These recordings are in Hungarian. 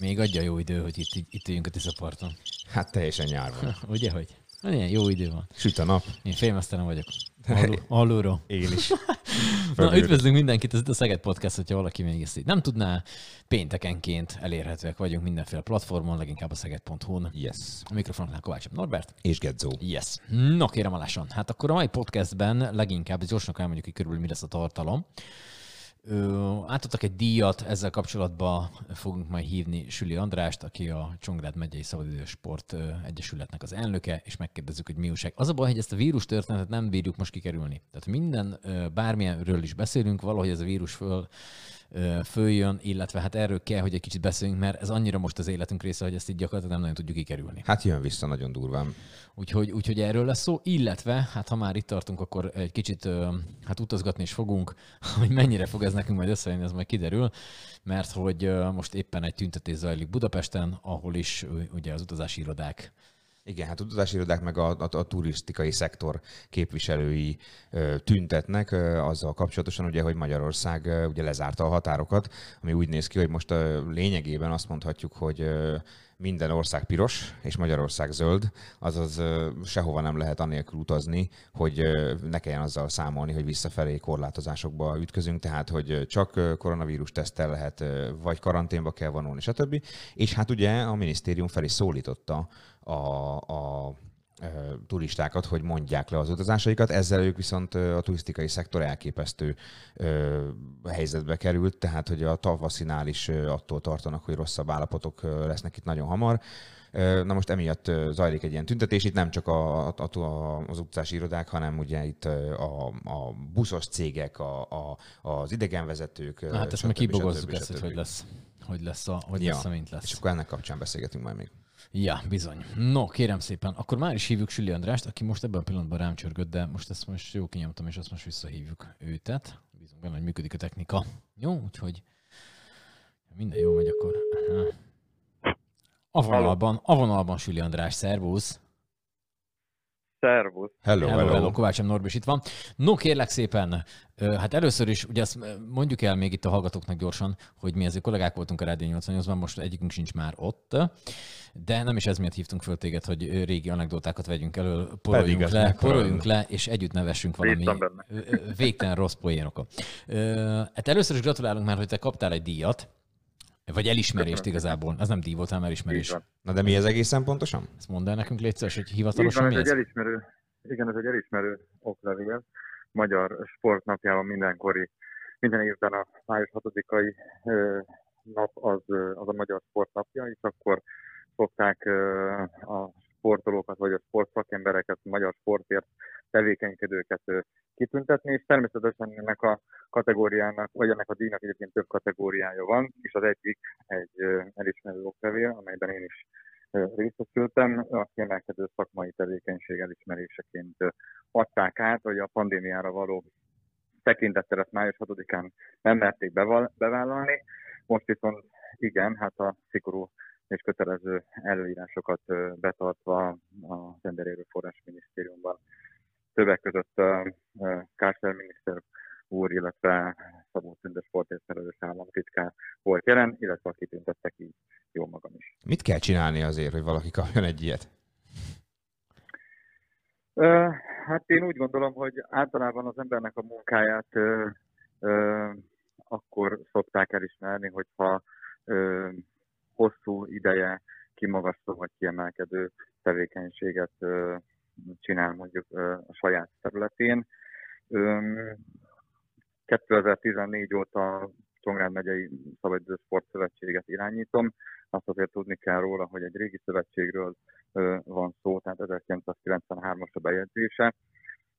Még adja jó idő, hogy itt, itt üljünk a Tiszaparton. Hát teljesen nyár van. Ugye, hogy? Hát ilyen jó idő van. Süt a nap. Én félmeztelen vagyok. Alul, alulról. Én is. Na, üdvözlünk mindenkit, ez itt a Szeged Podcast, hogyha valaki még ezt így nem tudná. Péntekenként elérhetőek vagyunk mindenféle platformon, leginkább a szeged.hu-n. Yes. A mikrofonnál Kovács Norbert. És Gedzó. Yes. No, kérem alásan. Hát akkor a mai podcastben leginkább gyorsnak elmondjuk, hogy körülbelül mi lesz a tartalom. Átadtak egy díjat, ezzel kapcsolatban fogunk majd hívni Süli Andrást, aki a Csongrád megyei Szabadidősport Egyesületnek az elnöke, és megkérdezzük, hogy mi újság. Az a baj, hogy ezt a vírus történetet nem bírjuk most kikerülni. Tehát minden, bármilyenről is beszélünk, valahogy ez a vírus föl följön, illetve hát erről kell, hogy egy kicsit beszéljünk, mert ez annyira most az életünk része, hogy ezt így gyakorlatilag nem nagyon tudjuk kikerülni. Hát jön vissza nagyon durván. Úgyhogy, úgyhogy erről lesz szó, illetve hát ha már itt tartunk, akkor egy kicsit hát utazgatni is fogunk, hogy mennyire fog ez nekünk majd összejönni, ez majd kiderül, mert hogy most éppen egy tüntetés zajlik Budapesten, ahol is ugye az utazási irodák igen, hát utazási irodák meg a, a, a turisztikai szektor képviselői ö, tüntetnek ö, azzal kapcsolatosan, ugye, hogy Magyarország ö, ugye lezárta a határokat, ami úgy néz ki, hogy most ö, lényegében azt mondhatjuk, hogy ö, minden ország piros, és Magyarország zöld, azaz sehova nem lehet anélkül utazni, hogy ne kelljen azzal számolni, hogy visszafelé korlátozásokba ütközünk, tehát hogy csak koronavírus tesztel lehet, vagy karanténba kell vonulni, stb. És hát ugye a minisztérium fel szólította a, a turistákat, hogy mondják le az utazásaikat. Ezzel ők viszont a turisztikai szektor elképesztő helyzetbe került, tehát hogy a tavaszinál is attól tartanak, hogy rosszabb állapotok lesznek itt nagyon hamar. Na most emiatt zajlik egy ilyen tüntetés, itt nem csak a, a, a, az utcási irodák, hanem ugye itt a, a buszos cégek, a, a, az idegenvezetők. Na, hát ezt meg kibogozzuk ezt, hogy hogy lesz, hogy lesz a, hogy ja, lesz a mint lesz. És akkor ennek kapcsán beszélgetünk majd még. Ja, bizony. No, kérem szépen. Akkor már is hívjuk Süli Andrást, aki most ebben a pillanatban rám csörgött, de most ezt most jó kinyomtam, és azt most visszahívjuk őtet. Bízunk benne, hogy működik a technika. Jó, úgyhogy minden jó megy akkor. A vonalban, a vonalban Süli András, szervusz! Szervusz. Hello, hello. hello. hello. Kovács Norbis itt van. No, kérlek szépen, hát először is, ugye azt mondjuk el még itt a hallgatóknak gyorsan, hogy mi ezért kollégák voltunk a Rádió 88-ban, most egyikünk sincs már ott, de nem is ez miatt hívtunk föl téged, hogy régi anekdotákat vegyünk elő, poroljunk le, poroljunk le, és együtt nevessünk valami végtelen rossz poénokat. Hát először is gratulálunk már, hogy te kaptál egy díjat, vagy elismerést igazából. Ez nem díj volt, hanem elismerés. Na de mi ez egészen pontosan? Ezt mondd el nekünk létszeres, hogy hivatalosan van, mi ez? Egy elismerő, igen, ez egy elismerő oklevél. Magyar sportnapjában mindenkori, minden évben a május 6-ai nap az, az a Magyar Sportnapja, és akkor szokták a sportolókat vagy a sportszakembereket, a magyar sportért tevékenykedőket kitüntetni, és természetesen ennek a kategóriának, vagy ennek a díjnak egyébként több kategóriája van, és az egyik egy elismerő oklevél, amelyben én is részesültem, a kiemelkedő szakmai tevékenység elismeréseként adták át, hogy a pandémiára való tekintettel ezt május 6-án nem merték bevállalni, most viszont igen, hát a szigorú és kötelező előírásokat betartva a Emberi Erőforrás Minisztériumban többek között a Kásler miniszter úr, illetve Szabó Tünde sportért felelős államtitkár volt jelen, illetve akit tüntettek így jó magam is. Mit kell csinálni azért, hogy valaki kapjon egy ilyet? Hát én úgy gondolom, hogy általában az embernek a munkáját ö, ö, akkor szokták elismerni, hogyha ö, hosszú ideje kimagasló vagy kiemelkedő tevékenységet ö, csinál mondjuk a saját területén. 2014 óta Csongrád megyei Szabadidő Sportszövetséget irányítom. Azt azért tudni kell róla, hogy egy régi szövetségről van szó, tehát 1993-as a bejegyzése,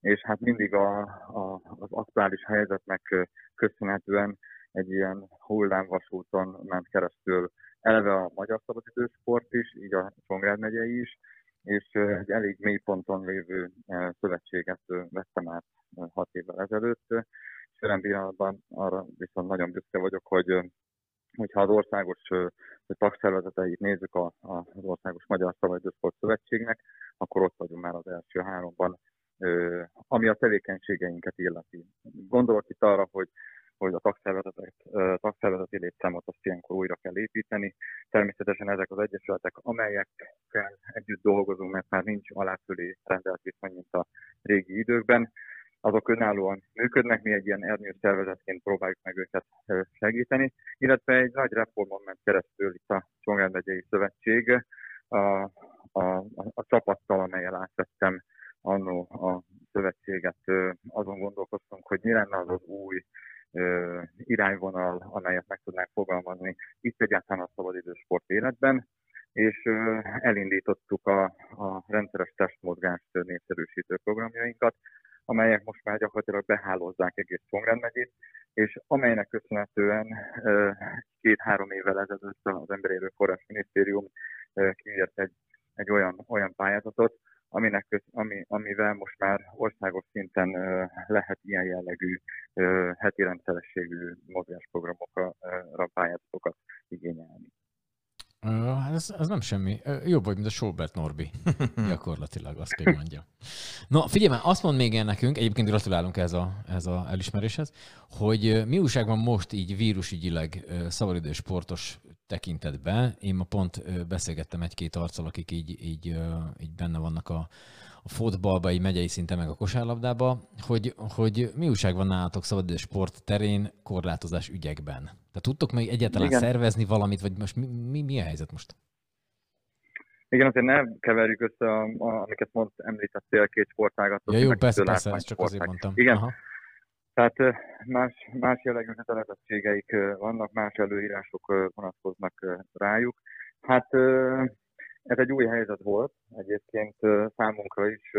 és hát mindig a, a, az aktuális helyzetnek köszönhetően egy ilyen hullámvasúton ment keresztül eleve a magyar szabadidősport is, így a Csongrád megyei is, és egy elég mély ponton lévő szövetséget vettem át hat évvel ezelőtt, és jelen pillanatban arra viszont nagyon büszke vagyok, hogy hogyha az országos tagszervezeteit nézzük az Országos Magyar Szabadidősport Szövetségnek, akkor ott vagyunk már az első háromban, ami a tevékenységeinket illeti. Gondolok itt arra, hogy hogy a tagszervezetet, tagszervezeti létszámot azt ilyenkor újra kell építeni. Természetesen testületek, amelyekkel együtt dolgozunk, mert már nincs aláfölé rendelt viszony, mint a régi időkben, azok önállóan működnek, mi egy ilyen ernyő szervezetként próbáljuk meg őket segíteni, illetve egy nagy reformon ment keresztül itt a Csongrád megyei szövetség, a, a, a csapattal, amelyel átvettem annó a szövetséget, azon gondolkoztunk, hogy mi lenne az az új irányvonal, amelyet meg tudnánk fogalmazni itt egyáltalán a szabadidősport életben, és elindítottuk a, a rendszeres testmozgást népszerűsítő programjainkat, amelyek most már gyakorlatilag behálózzák egész Csongrád megyét, és amelynek köszönhetően két-három évvel ezelőtt az Emberi Erőforrás Minisztérium kiírt egy, egy olyan, olyan pályázatot, aminek, ami, amivel most már országos szinten lehet ilyen jellegű heti rendszerességű mozgásprogramokra pályázatokat igényelni. Hát ez, ez nem semmi. Jobb vagy, mint a Sobert Norbi. Gyakorlatilag, azt kell mondjam. Na, figyelj már, azt mond még el nekünk, egyébként gratulálunk ez a, ez a elismeréshez, hogy mi újság van most így vírusügyileg szabadidős sportos tekintetben. Én ma pont beszélgettem egy-két arccal, akik így, így, így benne vannak a, a fotballba, így megyei szinten, meg a kosárlabdába, hogy, hogy mi újság van nálatok szabadidős sport terén korlátozás ügyekben? Tehát tudtok még egyáltalán Igen. szervezni valamit, vagy most mi, mi, mi a helyzet most? Igen, azért ne keverjük össze, a, a, amiket mond, említettél, két sportágat. Ja, jó, persze, persze, ezt csak azért mondtam. Igen, Aha. Tehát más, más jellegű kötelezettségeik vannak, más előírások vonatkoznak rájuk. Hát ez egy új helyzet volt, egyébként számunkra is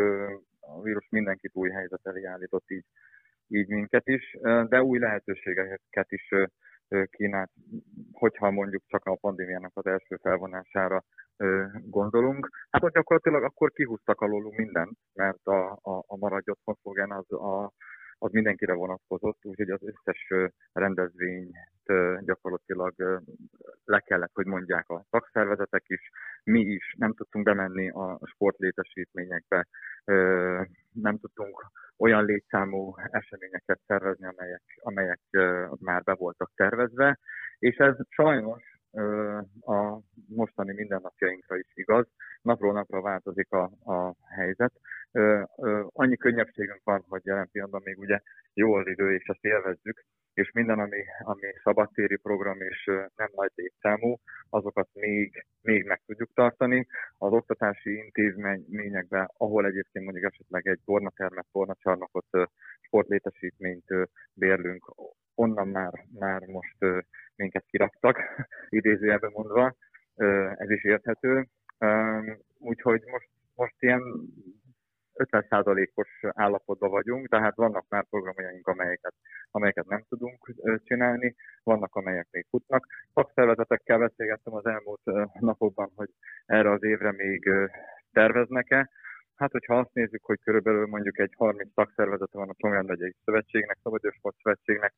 a vírus mindenkit új helyzet elé állított így, így minket is, de új lehetőségeket is kínált, hogyha mondjuk csak a pandémiának az első felvonására gondolunk. Hát gyakorlatilag akkor kihúztak alólunk mindent, mert a, a, a maradj otthon az a az mindenkire vonatkozott, úgyhogy az összes rendezvényt gyakorlatilag le kellett, hogy mondják a szakszervezetek is, mi is nem tudtunk bemenni a sportlétesítményekbe, nem tudtunk olyan létszámú eseményeket szervezni, amelyek, amelyek már be voltak tervezve, és ez sajnos a mostani mindennapjainkra is igaz. Napról napra változik a, a helyzet. Annyi könnyebbségünk van, hogy jelen pillanatban még ugye jó az idő, és ezt élvezzük, és minden, ami, ami szabadtéri program és nem nagy létszámú, azokat még, még meg tudjuk tartani. Az oktatási intézményekben, ahol egyébként mondjuk esetleg egy tornatermet, tornacsarnokot, sportlétesítményt bérlünk, onnan már, már most minket kiraktak, idézőjelben mondva, ez is érthető. Úgyhogy most, most ilyen 50%-os állapotban vagyunk, tehát vannak már programjaink, amelyeket, amelyeket nem tudunk csinálni, vannak, amelyek még futnak. Szakszervezetekkel beszélgettem az elmúlt napokban, hogy erre az évre még terveznek-e. Hát, hogyha azt nézzük, hogy körülbelül mondjuk egy 30 szakszervezete van a Csongrád megyei szövetségnek, Szabadősport szövetségnek,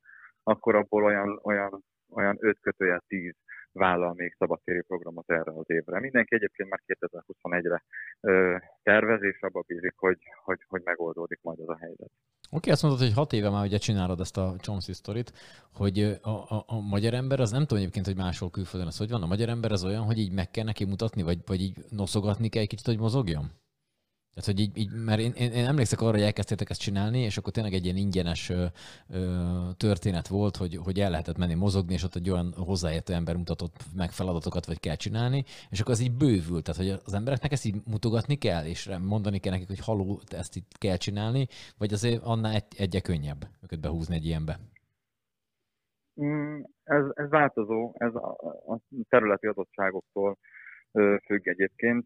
akkor abból olyan, olyan, olyan 5 kötőjel 10 vállal még szabadtéri programot erre az évre. Mindenki egyébként már 2021-re ö, tervez, és abba bízik, hogy, hogy, hogy megoldódik majd ez a helyzet. Oké, okay, azt mondod, hogy hat éve már ugye csinálod ezt a Chomsky sztorit, hogy a, a, a, magyar ember, az nem tudom egyébként, hogy máshol külföldön az hogy van, a magyar ember az olyan, hogy így meg kell neki mutatni, vagy, vagy így noszogatni kell egy kicsit, hogy mozogjon? Tehát, hogy így, így mert én, én, én emlékszek arra, hogy elkezdtétek ezt csinálni, és akkor tényleg egy ilyen ingyenes ö, ö, történet volt, hogy, hogy el lehetett menni mozogni, és ott egy olyan hozzáértő ember mutatott meg feladatokat, vagy kell csinálni, és akkor az így bővült. Tehát, hogy az embereknek ezt így mutogatni kell, és mondani kell nekik, hogy haló, ezt itt kell csinálni, vagy azért annál egy, egyre könnyebb őket behúzni egy ilyenbe? Mm, ez, ez változó, ez a, a területi adottságoktól függ egyébként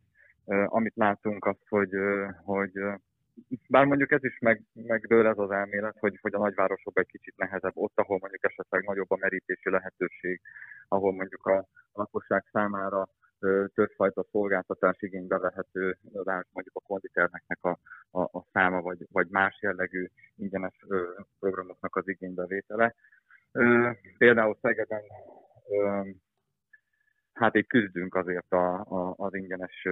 amit látunk az, hogy, hogy bár mondjuk ez is meg, megdől ez az elmélet, hogy, hogy a nagyvárosokban egy kicsit nehezebb, ott, ahol mondjuk esetleg nagyobb a merítési lehetőség, ahol mondjuk a lakosság számára többfajta szolgáltatás igénybe vehető, mondjuk a konditernek a, a, a száma, vagy, vagy más jellegű ingyenes programoknak az igénybevétele. Például Szegeden hát így küzdünk azért a, a, az ingyenes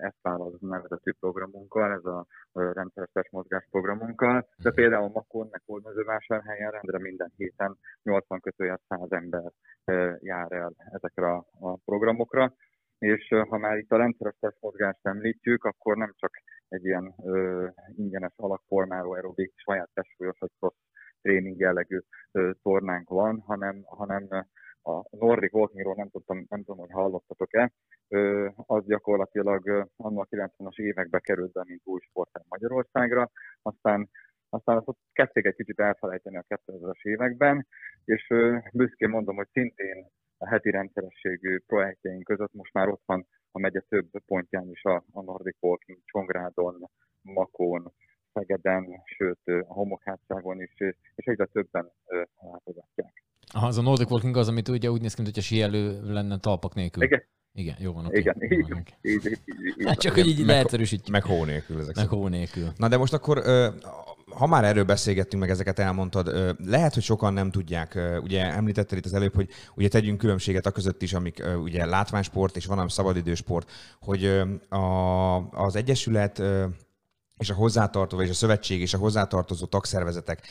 ezt választ nevezetű programunkkal, ez a rendszeres testmozgás programunkkal, de például Makon, meg Hódmezővásárhelyen rendre minden héten 80 kötőjel 100 ember jár el ezekre a programokra, és ha már itt a rendszeres testmozgást említjük, akkor nem csak egy ilyen ö, ingyenes alakformáló aerobik saját testsúlyos vagy cross tréning jellegű ö, tornánk van, hanem, hanem a Nordic Walkingról nem, tudtam, nem tudom, hogy hallottatok-e, az gyakorlatilag annak a 90-as évekbe került be, mint új sportág Magyarországra, aztán aztán azt kezdték egy kicsit elfelejteni a 2000-es években, és büszkén mondom, hogy szintén a heti rendszerességű projektjeink között most már ott van a megye több pontján is a, a Nordic Walking, Csongrádon, Makón, Szegeden, sőt a homokhátságon is, és egyre többen látogatják. Aha, az a Nordic Walking az, amit ugye úgy néz ki, hogy a síelő lenne talpak nélkül. Igen. Igen, jó van. Okay. Igen, így, így, így, így, Hát csak, hogy így leegyszerűsítjük. Meg hó nélkül ezek Meg hó nélkül. Na de most akkor, ha már erről beszélgettünk, meg ezeket elmondtad, lehet, hogy sokan nem tudják, ugye említetted itt az előbb, hogy ugye tegyünk különbséget a között is, amik ugye látványsport és van, ami szabadidősport, hogy a, az Egyesület és a hozzátartozó, és a szövetség és a hozzátartozó tagszervezetek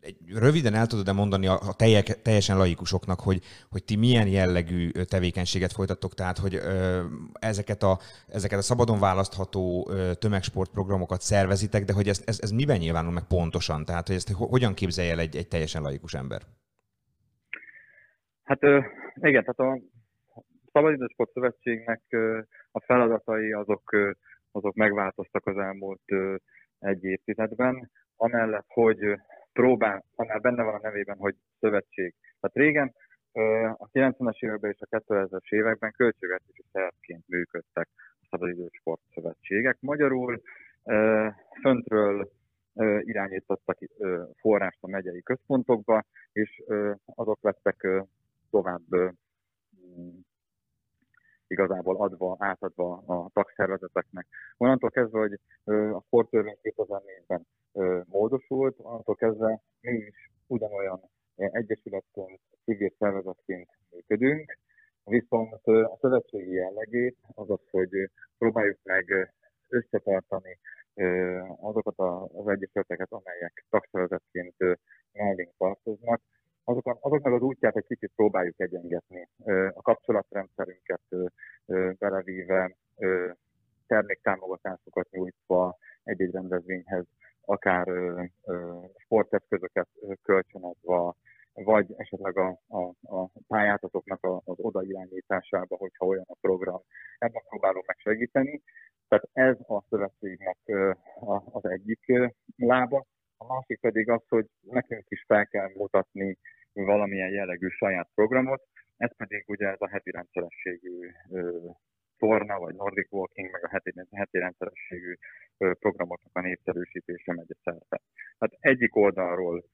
egy, röviden el tudod-e mondani a, a telje, teljesen laikusoknak, hogy, hogy ti milyen jellegű tevékenységet folytattok, tehát hogy ö, ezeket, a, ezeket a szabadon választható ö, tömegsportprogramokat szervezitek, de hogy ez, ez, ez miben nyilvánul meg pontosan? Tehát, hogy ezt hogyan képzelje el egy, egy teljesen laikus ember? Hát ö, igen, tehát a Szabadidősport Szövetségnek ö, a feladatai azok, ö, azok megváltoztak az elmúlt ö, egy évtizedben, amellett, hogy próbál, ha már benne van a nevében, hogy szövetség. Tehát régen a 90-es években és a 2000-es években költségvetési szervként működtek a szabadidős sportszövetségek. Magyarul föntről irányítottak forrást a megyei központokba, és azok lettek tovább igazából adva, átadva a tagszervezeteknek. Onnantól kezdve, hogy a sporttörvény 2004-ben módosult, onnantól kezdve mi is ugyanolyan egyesületként, civil szervezetként működünk, viszont a szövetségi jellegét az az, hogy próbáljuk meg összetartani azokat az egyesületeket, amelyek tagszervezetként mellénk tartoznak, azokon, azoknak az útját egy kicsit próbáljuk egyengetni. A kapcsolatrendszerünket belevíve, terméktámogatásokat nyújtva egy-egy rendezvényhez, akár sporteszközöket kölcsönadva, vagy esetleg a, a, a pályázatoknak az odairányításába, hogyha olyan a program. Ebben próbálunk megsegíteni. Tehát ez a szövetségnek az egyik lába. A másik pedig az, hogy nekünk is fel kell mutatni valamilyen jellegű saját programot, ez pedig ugye ez a heti rendszerességű torna, vagy Nordic Walking, meg a heti, heti rendszerességű programoknak a népszerűsítése megy szerte. Hát egyik oldalról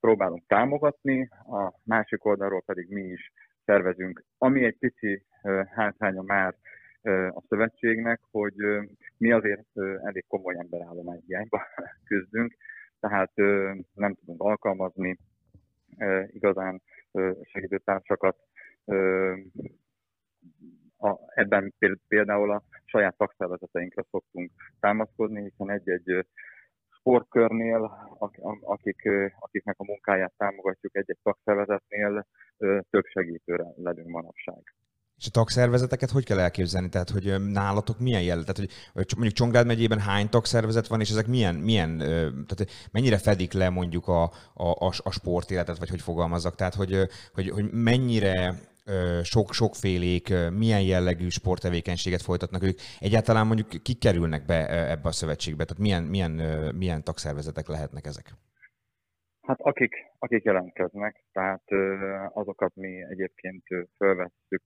próbálunk támogatni, a másik oldalról pedig mi is szervezünk, ami egy pici hátránya már a szövetségnek, hogy mi azért elég komoly emberállomány hiányba küzdünk, tehát nem tudunk alkalmazni igazán segítőtársakat. Ebben például a saját szakszervezeteinkre szoktunk támaszkodni, hiszen egy-egy sportkörnél, akik, akiknek a munkáját támogatjuk egy-egy szakszervezetnél, több segítőre legyünk manapság. És a tagszervezeteket hogy kell elképzelni? Tehát, hogy nálatok milyen jel? Tehát, hogy mondjuk Csongrád megyében hány tagszervezet van, és ezek milyen, milyen tehát mennyire fedik le mondjuk a, a, a sportéletet, vagy hogy fogalmazzak? Tehát, hogy, hogy, hogy mennyire sok, sokfélék, milyen jellegű sporttevékenységet folytatnak ők. Egyáltalán mondjuk kik kerülnek be ebbe a szövetségbe? Tehát milyen, milyen, milyen tagszervezetek lehetnek ezek? Hát akik, akik jelentkeznek, tehát azokat mi egyébként fölvesszük,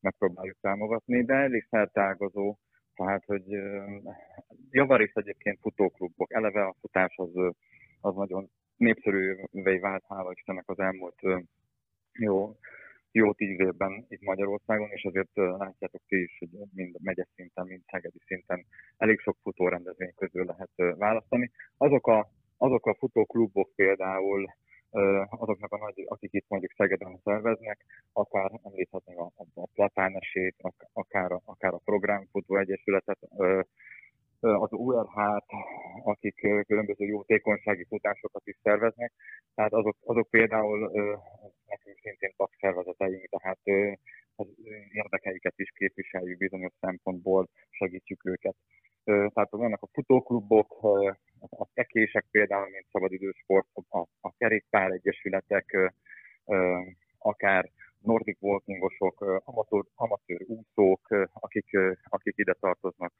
megpróbáljuk támogatni, de elég feltágazó, tehát hogy javarészt egyébként futóklubok, eleve a futás az, az nagyon népszerűvé vált, hála Istennek az elmúlt jó, jó tíz évben itt Magyarországon, és azért látjátok ti is, hogy mind megye szinten, mind szegedi szinten elég sok futórendezvény közül lehet választani. Azok a azok a futóklubok például, azoknak a nagy, akik itt mondjuk Szegeden szerveznek, akár említhetnénk a, a Platánesét, akár, akár a Programfutó Egyesületet, az URH-t, akik különböző jótékonysági futásokat is szerveznek, tehát azok, azok például nekünk szintén tagszervezeteink, tehát az érdekeiket is képviseljük bizonyos szempontból, segítjük őket. Tehát vannak a futóklubok, az ekések például, mint szabadidősport, a, a kerékpár egyesületek, akár nordic walkingosok, amatőr, amatőr úszók, akik, akik ide tartoznak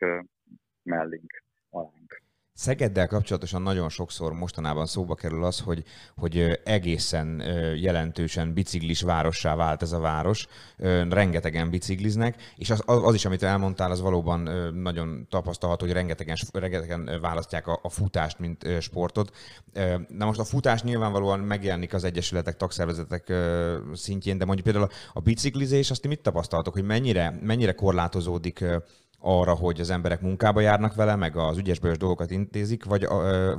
mellénk, alánk. Szegeddel kapcsolatosan nagyon sokszor mostanában szóba kerül az, hogy, hogy egészen jelentősen biciklis várossá vált ez a város, rengetegen bicikliznek, és az, az is, amit elmondtál, az valóban nagyon tapasztalható, hogy rengetegen, rengetegen választják a, a futást, mint sportot. Na most a futás nyilvánvalóan megjelenik az egyesületek, tagszervezetek szintjén, de mondjuk például a biciklizés, azt mit tapasztaltok, hogy mennyire, mennyire korlátozódik arra, hogy az emberek munkába járnak vele, meg az ügyes dolgokat intézik, vagy,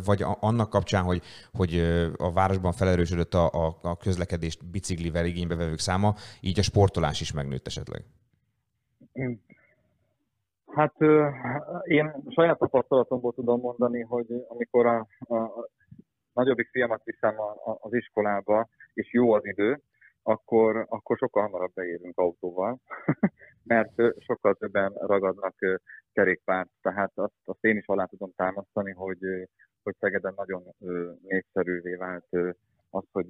vagy annak kapcsán, hogy, hogy a városban felerősödött a, a, a közlekedést biciklivel igénybe vevők száma, így a sportolás is megnőtt esetleg? Hát én saját tapasztalatomból tudom mondani, hogy amikor a, a, a nagyobbik fiamat viszem az iskolába, és jó az idő, akkor, akkor sokkal hamarabb beérünk autóval, mert sokkal többen ragadnak kerékpárt. Tehát azt, azt én is alá tudom támasztani, hogy, hogy Szegeden nagyon népszerűvé vált az, hogy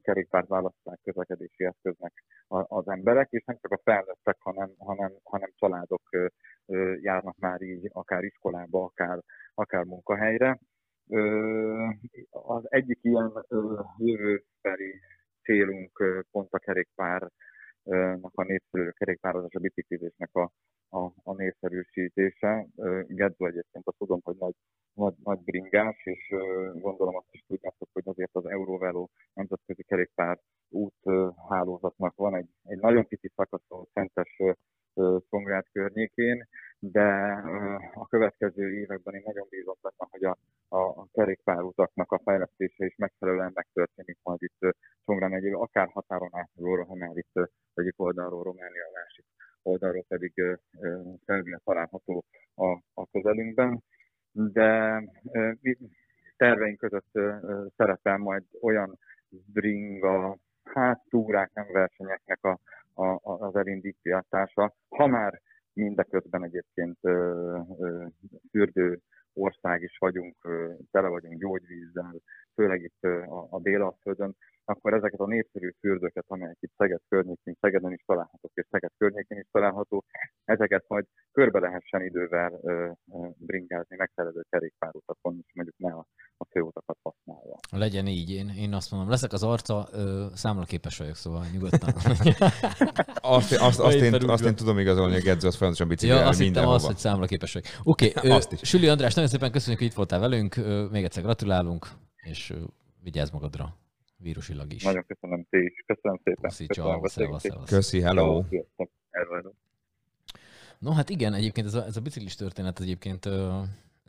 kerékpárt választák közlekedési eszköznek az emberek, és nem csak a felnőttek, hanem, hanem, hanem családok járnak már így akár iskolába, akár, akár munkahelyre. Az egyik ilyen jövőbeli célunk pont a kerékpárnak a népszerű kerékpározás, a biciklizésnek a, a, a népszerűsítése. Gedzo egyébként azt tudom, hogy nagy, nagy, nagy bringás, és gondolom azt is tudjátok, hogy azért az Eurovelo nemzetközi kerékpár út hálózatnak van egy, egy nagyon kicsi szakaszon Szentes Csongrád környékén, de a következő években én nagyon bízom benne, hogy a, a, a kerékpárutaknak a fejlesztése is megfelelően megtörténik majd itt Csongrád megyében, akár határon átnyúlóra, ha már itt egyik oldalról Románia, a másik oldalról pedig Szerbia található a, a közelünkben. De terveink között szerepel majd olyan bringa, hát túrák, nem versenyeknek a, a, az elindítása, ha már mindeközben egyébként fürdő ország is vagyunk, tele vagyunk gyógyvízzel, főleg itt a, a Délalföldön, akkor ezeket a népszerű fürdőket, amelyek itt Szeged környékén, Szegeden is találhatók, és Szeged környékén is található, ezeket majd körbe lehessen idővel bringázni megfelelő kerékpárutakon, Legyen így, én, én azt mondom, leszek az arca, ö, számlaképes vagyok, szóval nyugodtan. azt, azt, azt, én, azt én tudom igazolni, hogy Gedző az folyamatosan biciklel ja, azt hittem az, hogy számlaképes vagyok. Oké, okay, Süli András, nagyon szépen köszönjük, hogy itt voltál velünk, még egyszer gratulálunk, és vigyázz magadra vírusilag is. Nagyon köszönöm, ti is. Köszönöm szépen. Köszi, ciao, szevasz, szevasz. Köszi, hello. No hát igen, egyébként ez a, ez a biciklis történet egyébként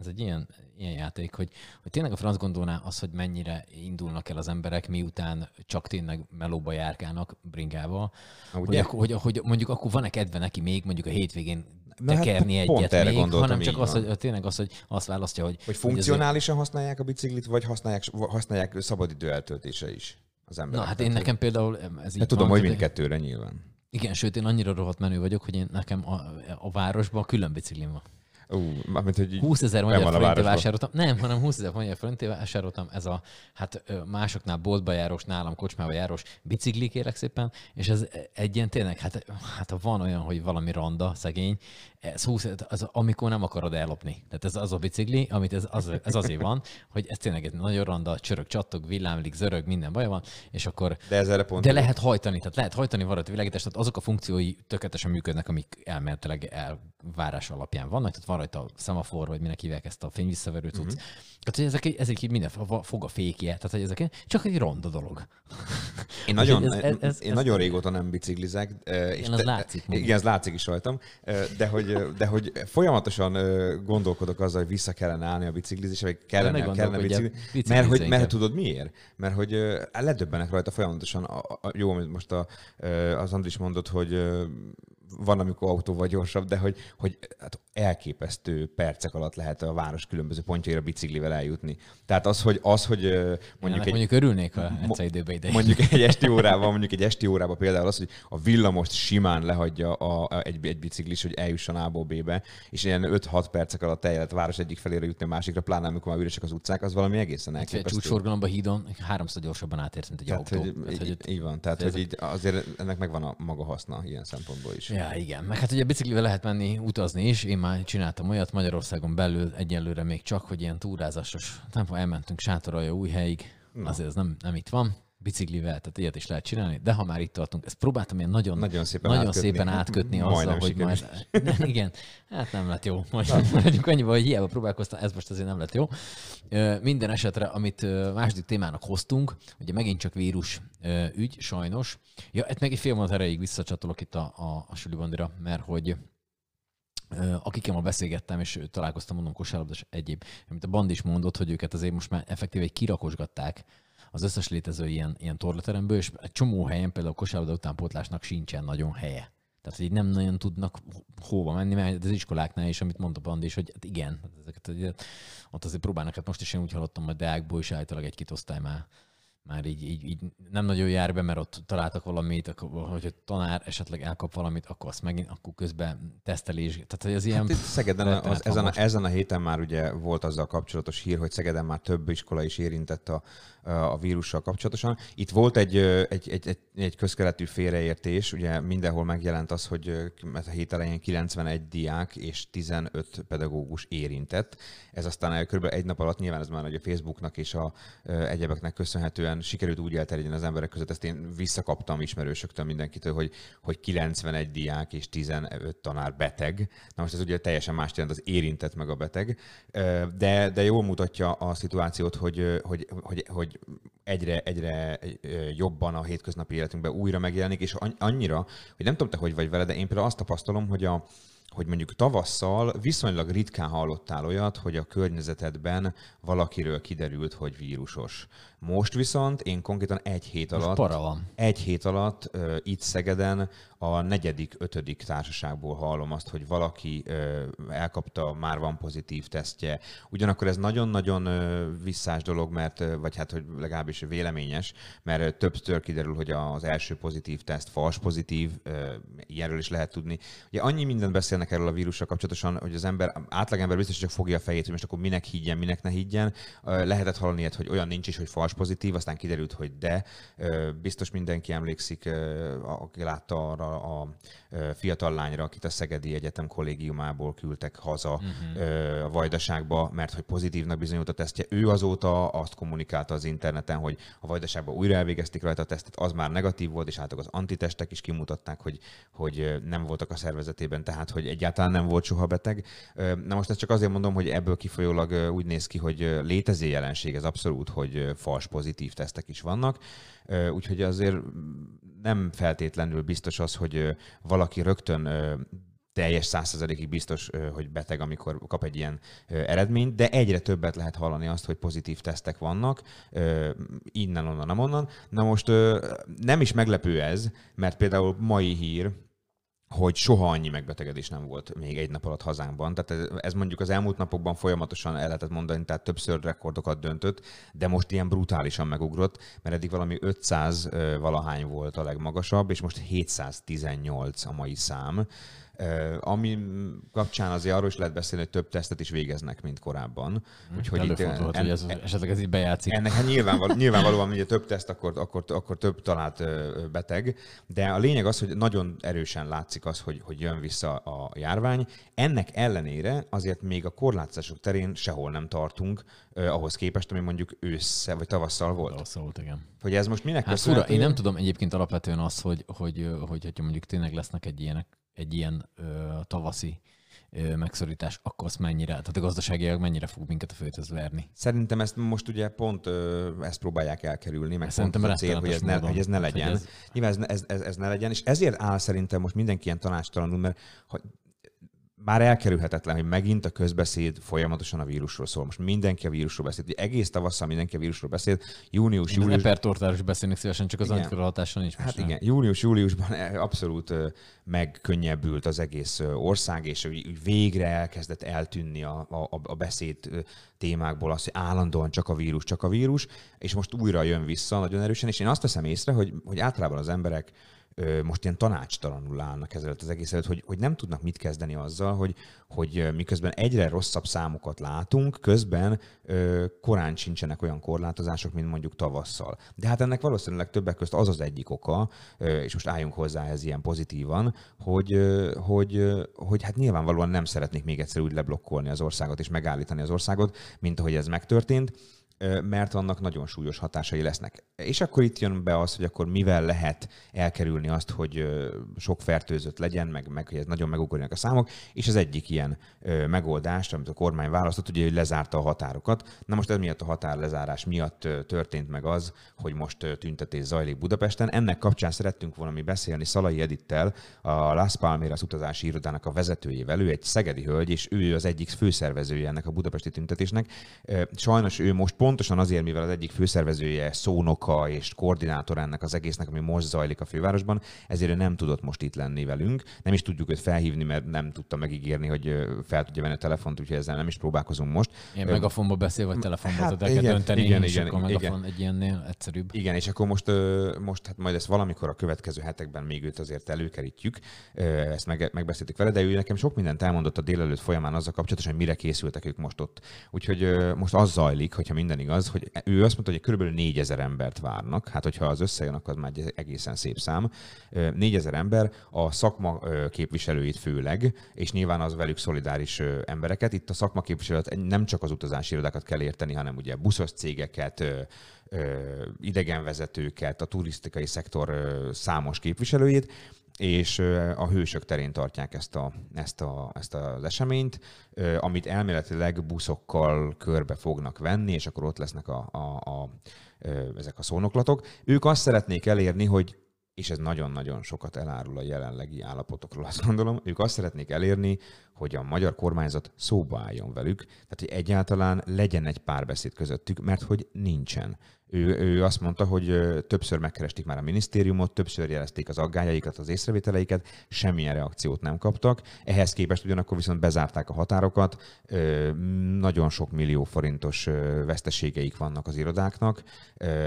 ez egy ilyen, ilyen játék, hogy, hogy tényleg a franc gondolná az, hogy mennyire indulnak el az emberek, miután csak tényleg melóba járkálnak bringával, hogy, akkor, hogy, hogy, mondjuk akkor van-e kedve neki még mondjuk a hétvégén Na tekerni hát, egyet erre még, hanem csak az, hogy tényleg az, hogy azt választja, hogy... Hogy funkcionálisan hogy használják a biciklit, vagy használják, használják szabadidő eltöltése is az emberek. Na hát én nekem például ez így hát tudom, van, hogy mindkettőre nyilván. Igen, sőt én annyira rohadt menő vagyok, hogy én nekem a, a városban külön biciklim van. Uh, mármint, hogy 20 ezer magyar forintért vásároltam. Nem, hanem 20 ezer magyar forintért vásároltam. Ez a hát másoknál boltba járós, nálam kocsmába járós bicikli kérek szépen, és ez egy ilyen tényleg, hát, hát van olyan, hogy valami randa, szegény, ez 20, az, amikor nem akarod ellopni. Tehát ez az a bicikli, amit ez, az, ez azért van, hogy ez tényleg egy nagyon randa, csörög, csattog, villámlik, zörög, minden baj van, és akkor... De, ez erre pont de lehet hajtani, tehát lehet hajtani varrat világítást, tehát azok a funkciói tökéletesen működnek, amik elméletileg elvárás alapján vannak, tehát van rajta szemafor, vagy minek hívják ezt a fényvisszaverő cucc. Uh-huh. Tehát, hogy ezek, ezek így minden fog a fékje, tehát hogy ezek csak egy ronda dolog. Én nagyon, ez, ez, ez, én ez nagyon régóta nem biciklizek. És ez látszik. Igen, ez látszik is rajtam, de hogy, de hogy folyamatosan gondolkodok azzal, hogy vissza kellene állni a biciklizésre, vagy kellene, kellene biciklizni. Mert, hogy, mert tudod miért? Mert hogy ledöbbenek rajta folyamatosan, a, a, jó, most a, az Andris mondott, hogy van, amikor autóval gyorsabb, de hogy, hogy hát elképesztő percek alatt lehet a város különböző pontjaira biciklivel eljutni. Tehát az, hogy, az, hogy mondjuk, egy, mondjuk örülnék, ha egyszer időbe ide. Mondjuk egy esti órában, mondjuk egy esti órában például az, hogy a villamost simán lehagyja a, a, egy, egy biciklis, hogy eljusson A-ból B-be, és ilyen 5-6 percek alatt el lehet a város egyik felére jutni a másikra, pláne amikor már üresek az utcák, az valami egészen elképesztő. Egy csúcsforgalomba hídon háromszor gyorsabban átérsz, mint egy tehát, autó. Hogy, tehát, így, így van, tehát hogy így azért ennek megvan a maga haszna ilyen szempontból is. Ja, igen. Meg hát ugye biciklivel lehet menni utazni is. Én már csináltam olyat Magyarországon belül egyelőre még csak, hogy ilyen túrázásos, nem elmentünk sátoralja új helyig, Na. azért ez nem, nem itt van biciklivel, tehát ilyet is lehet csinálni, de ha már itt tartunk, ezt próbáltam ilyen nagyon, nagyon szépen nagyon átkötni, szépen átkötni azzal, hogy majd... igen, hát nem lett jó. Majd mondjuk annyiba, hogy hiába próbálkoztam, ez most azért nem lett jó. Minden esetre, amit második témának hoztunk, ugye megint csak vírus ügy, sajnos. Ja, hát meg egy fél mondat erejéig visszacsatolok itt a, a, a Suli Bandira, mert hogy akikkel ma beszélgettem, és találkoztam, mondom, kosárlabdas egyéb, amit a Band is mondott, hogy őket azért most már effektív egy kirakosgatták az összes létező ilyen, ilyen torlateremből, és egy csomó helyen, például a kosárlabda utánpótlásnak sincsen nagyon helye. Tehát, hogy így nem nagyon tudnak hova menni, mert az iskoláknál is, amit mondta Bandi is, hogy hát igen, ezeket, ott azért próbálnak, hát most is én úgy hallottam, hogy Deákból is állítólag egy-két osztály már már így, így, így nem nagyon jár be, mert ott találtak valamit, akkor, hogy a tanár esetleg elkap valamit, akkor azt megint, akkor közben tesztelés. Tehát, hogy az ilyen... Hát Szegeden az, ezen, a, ezen a héten már ugye volt azzal kapcsolatos hír, hogy Szegeden már több iskola is érintett a, a vírussal kapcsolatosan. Itt volt egy, egy, egy, egy, egy közkeletű félreértés, ugye mindenhol megjelent az, hogy a hét elején 91 diák és 15 pedagógus érintett. Ez aztán kb. egy nap alatt nyilván ez már a Facebooknak és a egyebeknek köszönhetően sikerült úgy elterjedni az emberek között, ezt én visszakaptam ismerősöktől mindenkitől, hogy, hogy 91 diák és 15 tanár beteg. Na most ez ugye teljesen más jelent az érintett meg a beteg, de, de jól mutatja a szituációt, hogy, hogy, hogy, hogy egyre, egyre jobban a hétköznapi életünkben újra megjelenik, és annyira, hogy nem tudom te, hogy vagy vele, de én például azt tapasztalom, hogy a, hogy mondjuk tavasszal viszonylag ritkán hallottál olyat, hogy a környezetedben valakiről kiderült, hogy vírusos. Most viszont én konkrétan egy hét alatt, van. egy hét alatt uh, itt Szegeden a negyedik, ötödik társaságból hallom azt, hogy valaki uh, elkapta, már van pozitív tesztje. Ugyanakkor ez nagyon-nagyon uh, visszás dolog, mert, uh, vagy hát, hogy legalábbis véleményes, mert uh, többször kiderül, hogy az első pozitív teszt fals pozitív, uh, ilyenről is lehet tudni. Ugye annyi mindent beszélnek erről a vírussal kapcsolatosan, hogy az ember, átlagember biztos, hogy csak fogja a fejét, hogy most akkor minek higgyen, minek ne higgyen. Uh, lehetett hallani hogy olyan nincs is, hogy fals pozitív, aztán kiderült, hogy de. Biztos mindenki emlékszik, aki látta arra a fiatal lányra, akit a Szegedi Egyetem kollégiumából küldtek haza uh-huh. a Vajdaságba, mert hogy pozitívnak bizonyult a tesztje. Ő azóta azt kommunikálta az interneten, hogy a Vajdaságban újra elvégezték rajta a tesztet, az már negatív volt, és hát az antitestek is kimutatták, hogy, hogy nem voltak a szervezetében, tehát hogy egyáltalán nem volt soha beteg. Na most ezt csak azért mondom, hogy ebből kifolyólag úgy néz ki, hogy létező jelenség ez abszolút, hogy fals pozitív tesztek is vannak. Úgyhogy azért nem feltétlenül biztos az, hogy valaki rögtön teljes százszerzalékig biztos, hogy beteg, amikor kap egy ilyen eredményt, de egyre többet lehet hallani azt, hogy pozitív tesztek vannak, innen, onnan, nem onnan. Na most nem is meglepő ez, mert például mai hír, hogy soha annyi megbetegedés nem volt még egy nap alatt hazánkban. Tehát ez, ez mondjuk az elmúlt napokban folyamatosan el lehetett mondani, tehát többször rekordokat döntött, de most ilyen brutálisan megugrott, mert eddig valami 500 valahány volt a legmagasabb, és most 718 a mai szám. Ami kapcsán azért arról is lehet beszélni, hogy több tesztet is végeznek, mint korábban. Hm, Úgyhogy itt, en, hogy ez, esetleg ez így bejátszik. Ennek hát nyilvánval, nyilvánvalóan, hogy több teszt, akkor, akkor, akkor több talált beteg, de a lényeg az, hogy nagyon erősen látszik az, hogy, hogy jön vissza a járvány. Ennek ellenére azért még a korlátozások terén sehol nem tartunk, eh, ahhoz képest, ami mondjuk ősszel vagy tavasszal volt. Tavasszal volt, igen. Hogy ez most minek hát fura, én nem tudom egyébként alapvetően az, hogy, hogy, hogy, hogy mondjuk tényleg lesznek egy ilyenek egy ilyen ö, tavaszi ö, megszorítás, akkor az mennyire, tehát a gazdaságiak mennyire fog minket a főtöz verni? Szerintem ezt most ugye pont ö, ezt próbálják elkerülni, meg szerintem pont a cél, hogy ez, ne, hogy ez ne legyen. Ez... Nyilván ez, ez, ez, ez ne legyen, és ezért áll szerintem most mindenki ilyen tanácstalanul, mert ha már elkerülhetetlen, hogy megint a közbeszéd folyamatosan a vírusról szól. Most mindenki a vírusról beszél. Ugye egész tavasszal mindenki a vírusról beszél. Június, Én július... Repertortáról is beszélnék szívesen, csak az hatáson nincs. Hát igen, június-júliusban abszolút megkönnyebbült az egész ország, és végre elkezdett eltűnni a, a, a beszéd témákból az, hogy állandóan csak a vírus, csak a vírus, és most újra jön vissza nagyon erősen, és én azt veszem észre, hogy, hogy általában az emberek most ilyen tanácstalanul állnak ezelőtt az egész előtt, hogy, hogy nem tudnak mit kezdeni azzal, hogy, hogy miközben egyre rosszabb számokat látunk, közben ö, korán sincsenek olyan korlátozások, mint mondjuk tavasszal. De hát ennek valószínűleg többek között az az egyik oka, ö, és most álljunk hozzá ez ilyen pozitívan, hogy, ö, hogy, ö, hogy hát nyilvánvalóan nem szeretnék még egyszer úgy leblokkolni az országot és megállítani az országot, mint ahogy ez megtörtént mert annak nagyon súlyos hatásai lesznek. És akkor itt jön be az, hogy akkor mivel lehet elkerülni azt, hogy sok fertőzött legyen, meg, meg hogy ez nagyon megugorjanak a számok, és az egyik ilyen megoldást, amit a kormány választott, ugye, hogy lezárta a határokat. Na most ez miatt a határlezárás miatt történt meg az, hogy most tüntetés zajlik Budapesten. Ennek kapcsán szerettünk volna mi beszélni Szalai Edittel, a Las Palmeras utazási irodának a vezetőjével. Ő egy szegedi hölgy, és ő az egyik főszervezője ennek a budapesti tüntetésnek. Sajnos ő most pontosan azért, mivel az egyik főszervezője, szónoka és koordinátor ennek az egésznek, ami most zajlik a fővárosban, ezért ő nem tudott most itt lenni velünk. Nem is tudjuk őt felhívni, mert nem tudta megígérni, hogy fel tudja venni a telefont, úgyhogy ezzel nem is próbálkozunk most. Ilyen megafonba beszél, vagy telefonba hát, igen, dönteni, igen, és igen, akkor igen, megafon egy ilyennél egyszerűbb. Igen, és akkor most, most hát majd ezt valamikor a következő hetekben még őt azért előkerítjük, ezt meg, megbeszéltük vele, de ő nekem sok mindent elmondott a délelőtt folyamán azzal kapcsolatosan, hogy mire készültek ők most ott. Úgyhogy most az zajlik, hogyha minden minden igaz, hogy ő azt mondta, hogy körülbelül 4000 embert várnak. Hát, hogyha az összejön, akkor már egy egészen szép szám. 4000 ember, a szakma képviselőit főleg, és nyilván az velük szolidáris embereket. Itt a szakma képviselőt nem csak az utazási irodákat kell érteni, hanem ugye buszos cégeket, idegenvezetőket, a turisztikai szektor számos képviselőjét, és a hősök terén tartják ezt, a, ezt, a, ezt az eseményt, amit elméletileg buszokkal körbe fognak venni, és akkor ott lesznek a, a, a, ezek a szónoklatok. Ők azt szeretnék elérni, hogy és ez nagyon-nagyon sokat elárul a jelenlegi állapotokról, azt gondolom, ők azt szeretnék elérni, hogy a magyar kormányzat szóba álljon velük, tehát hogy egyáltalán legyen egy párbeszéd közöttük, mert hogy nincsen. Ő, ő azt mondta, hogy többször megkeresték már a minisztériumot, többször jelezték az aggájaikat, az észrevételeiket, semmilyen reakciót nem kaptak. Ehhez képest ugyanakkor viszont bezárták a határokat, nagyon sok millió forintos veszteségeik vannak az irodáknak,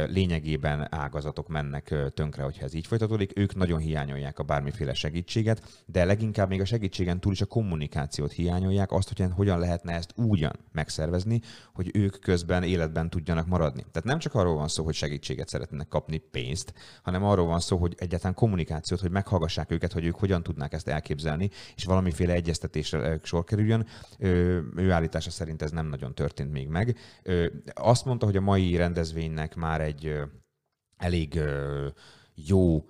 lényegében ágazatok mennek tönkre, hogyha ez így folytatódik. Ők nagyon hiányolják a bármiféle segítséget, de leginkább még a segítségen túl is a kommunikációt hiányolják, azt, hogy hogyan lehetne ezt úgyan megszervezni, hogy ők közben életben tudjanak maradni. Tehát nem csak arról van szó, hogy segítséget szeretnének kapni, pénzt, hanem arról van szó, hogy egyáltalán kommunikációt, hogy meghallgassák őket, hogy ők hogyan tudnák ezt elképzelni, és valamiféle egyeztetésre sor kerüljön. Ő állítása szerint ez nem nagyon történt még meg. Azt mondta, hogy a mai rendezvénynek már egy elég jó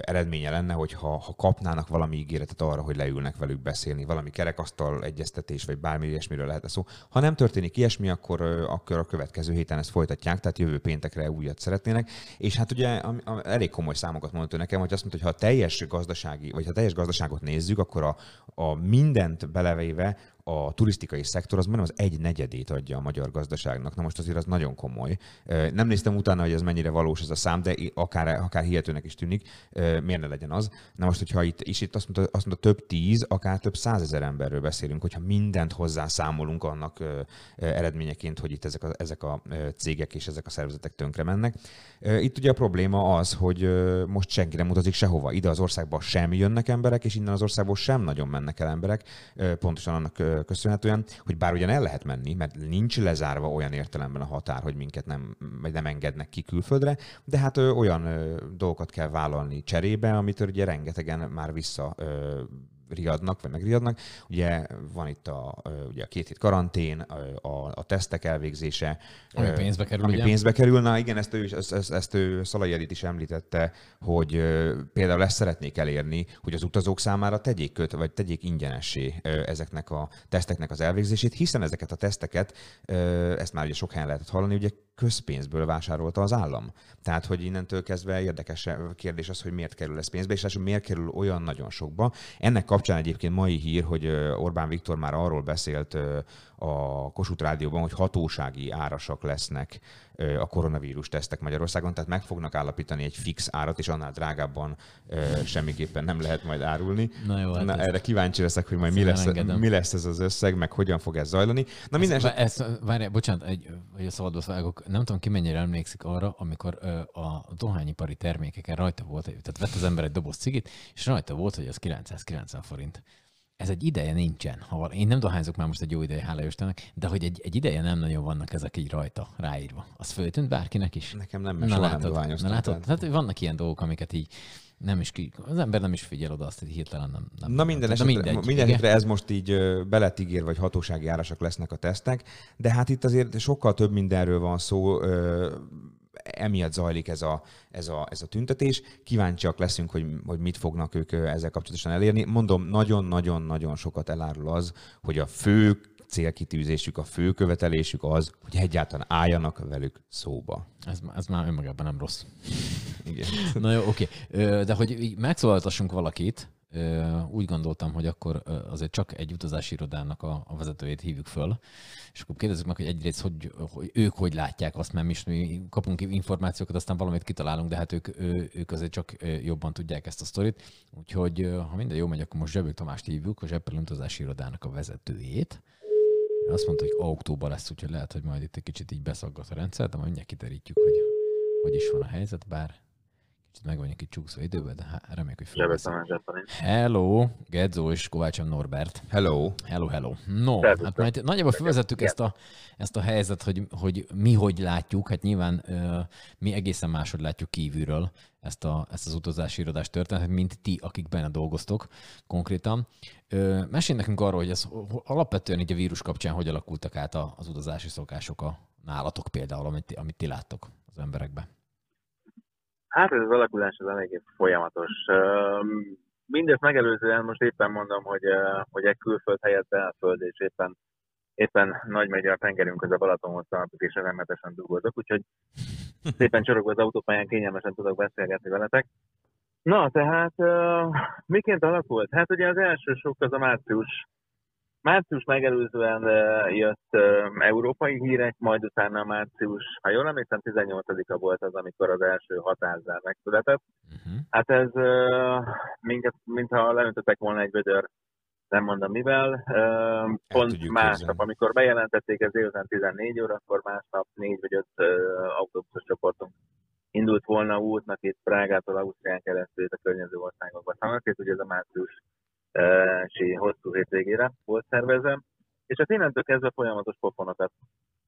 eredménye lenne, hogy ha, ha kapnának valami ígéretet arra, hogy leülnek velük beszélni, valami kerekasztal egyeztetés, vagy bármi ilyesmiről lehet szó. Ha nem történik ilyesmi, akkor, akkor a következő héten ezt folytatják, tehát jövő péntekre újat szeretnének. És hát ugye a, a, elég komoly számokat mondta nekem, hogy azt mondta, hogy ha a teljes gazdasági, vagy ha teljes gazdaságot nézzük, akkor a, a mindent belevéve a turisztikai szektor az majdnem az egy negyedét adja a magyar gazdaságnak. Na most azért az nagyon komoly. Nem néztem utána, hogy ez mennyire valós ez a szám, de akár, akár hihetőnek is tűnik, miért ne legyen az. Na most, hogyha itt, és itt azt mondta, azt mondta több tíz, akár több százezer emberről beszélünk, hogyha mindent hozzá számolunk annak eredményeként, hogy itt ezek a, ezek a cégek és ezek a szervezetek tönkre mennek. Itt ugye a probléma az, hogy most senki nem utazik sehova. Ide az országba sem jönnek emberek, és innen az országból sem nagyon mennek el emberek, pontosan annak köszönhetően, hogy bár ugyan el lehet menni, mert nincs lezárva olyan értelemben a határ, hogy minket nem, vagy nem engednek ki külföldre, de hát olyan dolgokat kell vállalni cserébe, amitől ugye rengetegen már vissza riadnak, vagy megriadnak. Ugye van itt a, ugye a két hét karantén, a, a tesztek elvégzése. Ami pénzbe kerül, Ami ugye? pénzbe kerül. Na igen, ezt ő, ezt, ezt, ezt ő Szalai Edith is említette, hogy például ezt szeretnék elérni, hogy az utazók számára tegyék köt, vagy tegyék ingyenessé ezeknek a teszteknek az elvégzését, hiszen ezeket a teszteket, ezt már ugye sok helyen lehetett hallani, ugye közpénzből vásárolta az állam. Tehát, hogy innentől kezdve érdekes kérdés az, hogy miért kerül ez pénzbe, és miért kerül olyan nagyon sokba. Ennek kapcsán egyébként mai hír, hogy Orbán Viktor már arról beszélt a Kossuth Rádióban, hogy hatósági árasak lesznek a koronavírus tesztek Magyarországon, tehát meg fognak állapítani egy fix árat, és annál drágábban semmiképpen nem lehet majd árulni. Na jó, hát Na, erre kíváncsi leszek, hogy majd mi lesz, mi lesz ez az összeg, meg hogyan fog ez zajlani. Na minden ezt, eset... ezt, várj, bocsánat, egy, hogy a szabadba vágok, nem tudom ki mennyire emlékszik arra, amikor ö, a dohányipari termékeken rajta volt, tehát vett az ember egy doboz cigit, és rajta volt, hogy az 990 forint ez egy ideje nincsen. Ha én nem dohányzok már most egy jó ideje, hála Istennek, de hogy egy, egy ideje nem nagyon vannak ezek így rajta, ráírva. Az föltűnt bárkinek is? Nekem nem, mert na, soha látod, nem dohányoztam. Na, látod, tehát... tehát vannak ilyen dolgok, amiket így nem is ki, az ember nem is figyel oda azt, hogy hirtelen nem. nem Na minden esetre, mindegy, minden esetre ez most így beletigér, vagy hatósági árasak lesznek a tesztek, de hát itt azért sokkal több mindenről van szó, emiatt zajlik ez a, ez a, ez a tüntetés. Kíváncsiak leszünk, hogy, hogy mit fognak ők ezzel kapcsolatosan elérni. Mondom, nagyon-nagyon-nagyon sokat elárul az, hogy a fő célkitűzésük, a fő követelésük az, hogy egyáltalán álljanak velük szóba. Ez, ez már önmagában nem rossz. Igen. Na jó, oké. De hogy megszólaltassunk valakit, úgy gondoltam, hogy akkor azért csak egy utazási irodának a, a vezetőjét hívjuk föl, és akkor kérdezzük meg, hogy egyrészt hogy, hogy ők hogy látják azt, mert mi is mi kapunk információkat, aztán valamit kitalálunk, de hát ők, ők azért csak jobban tudják ezt a sztorit. Úgyhogy ha minden jó megy, akkor most Zsebő Tamást hívjuk, a Zseppel utazási irodának a vezetőjét. Azt mondta, hogy október lesz, úgyhogy lehet, hogy majd itt egy kicsit így beszaggat a rendszer, de majd mindjárt kiterítjük, hogy hogy is van a helyzet, bár Kicsit meg vagyunk itt csúszva időben, de hát reméljük, hogy felveszem. Hello, Gedzo és Kovácsom Norbert. Hello. Hello, hello. No, Szervusztok. hát majd nagyjából felvezettük ezt a, ezt a helyzet, hogy, hogy mi hogy látjuk, hát nyilván uh, mi egészen máshogy látjuk kívülről ezt, a, ezt az utazási irodás történetet, mint ti, akik benne dolgoztok konkrétan. Uh, mesélj nekünk arról, hogy ez alapvetően így a vírus kapcsán hogy alakultak át az utazási szokások a nálatok például, amit, amit ti láttok az emberekben. Hát ez az alakulás az eléggé folyamatos. Mindezt megelőzően most éppen mondom, hogy, hogy egy külföld helyett belföld, és éppen, éppen nagy megy a tengerünk, az a Balatonhoz tartok, és remetesen dugódok, úgyhogy szépen csorogva az autópályán kényelmesen tudok beszélgetni veletek. Na, tehát miként alakult? Hát ugye az első sok az a március Március megelőzően jött európai hírek, majd utána március, ha jól emlékszem, 18-a volt az, amikor az első határzár megszületett. Uh-huh. Hát ez, minket, mintha leöntöttek volna egy vödör, nem mondom mivel. Pont másnap, amikor bejelentették ez délután 14 óra, akkor másnap négy vagy öt autóbuszos csoportunk indult volna útnak itt Prágától Ausztrián keresztül a környező országokba. Szanakét, ugye ez a március sí hosszú hétvégére volt szervezve, és hát innentől kezdve folyamatos pofonokat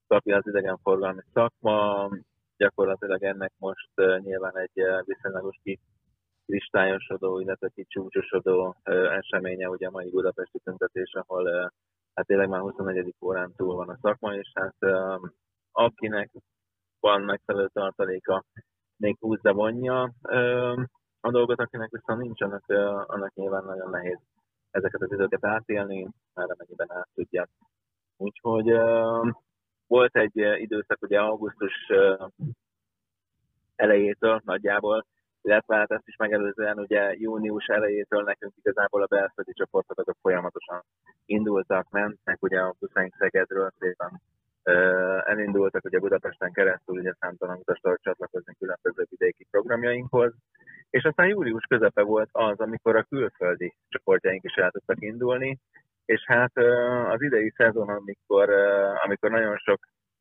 kapja az idegenforgalmi szakma, gyakorlatilag ennek most nyilván egy viszonylagos ki kristályosodó, illetve kicsúcsosodó eseménye, ugye a mai budapesti tüntetés, ahol hát tényleg már 24. órán túl van a szakma, és hát akinek van megfelelő tartaléka, még húzza vonja a dolgot, akinek viszont nincs, annak, annak nyilván nagyon nehéz ezeket az időket átélni, már amennyiben át tudják. Úgyhogy volt egy időszak, ugye augusztus elejétől nagyjából, illetve hát ezt is megelőzően ugye június elejétől nekünk igazából a belföldi csoportok azok folyamatosan indultak, mentek, ugye a buszaink Szegedről szépen elindultak, ugye Budapesten keresztül ugye számtalan utastal csatlakozni különböző vidéki programjainkhoz, és aztán július közepe volt az, amikor a külföldi csoportjaink is el tudtak indulni, és hát az idei szezon, amikor, amikor nagyon sok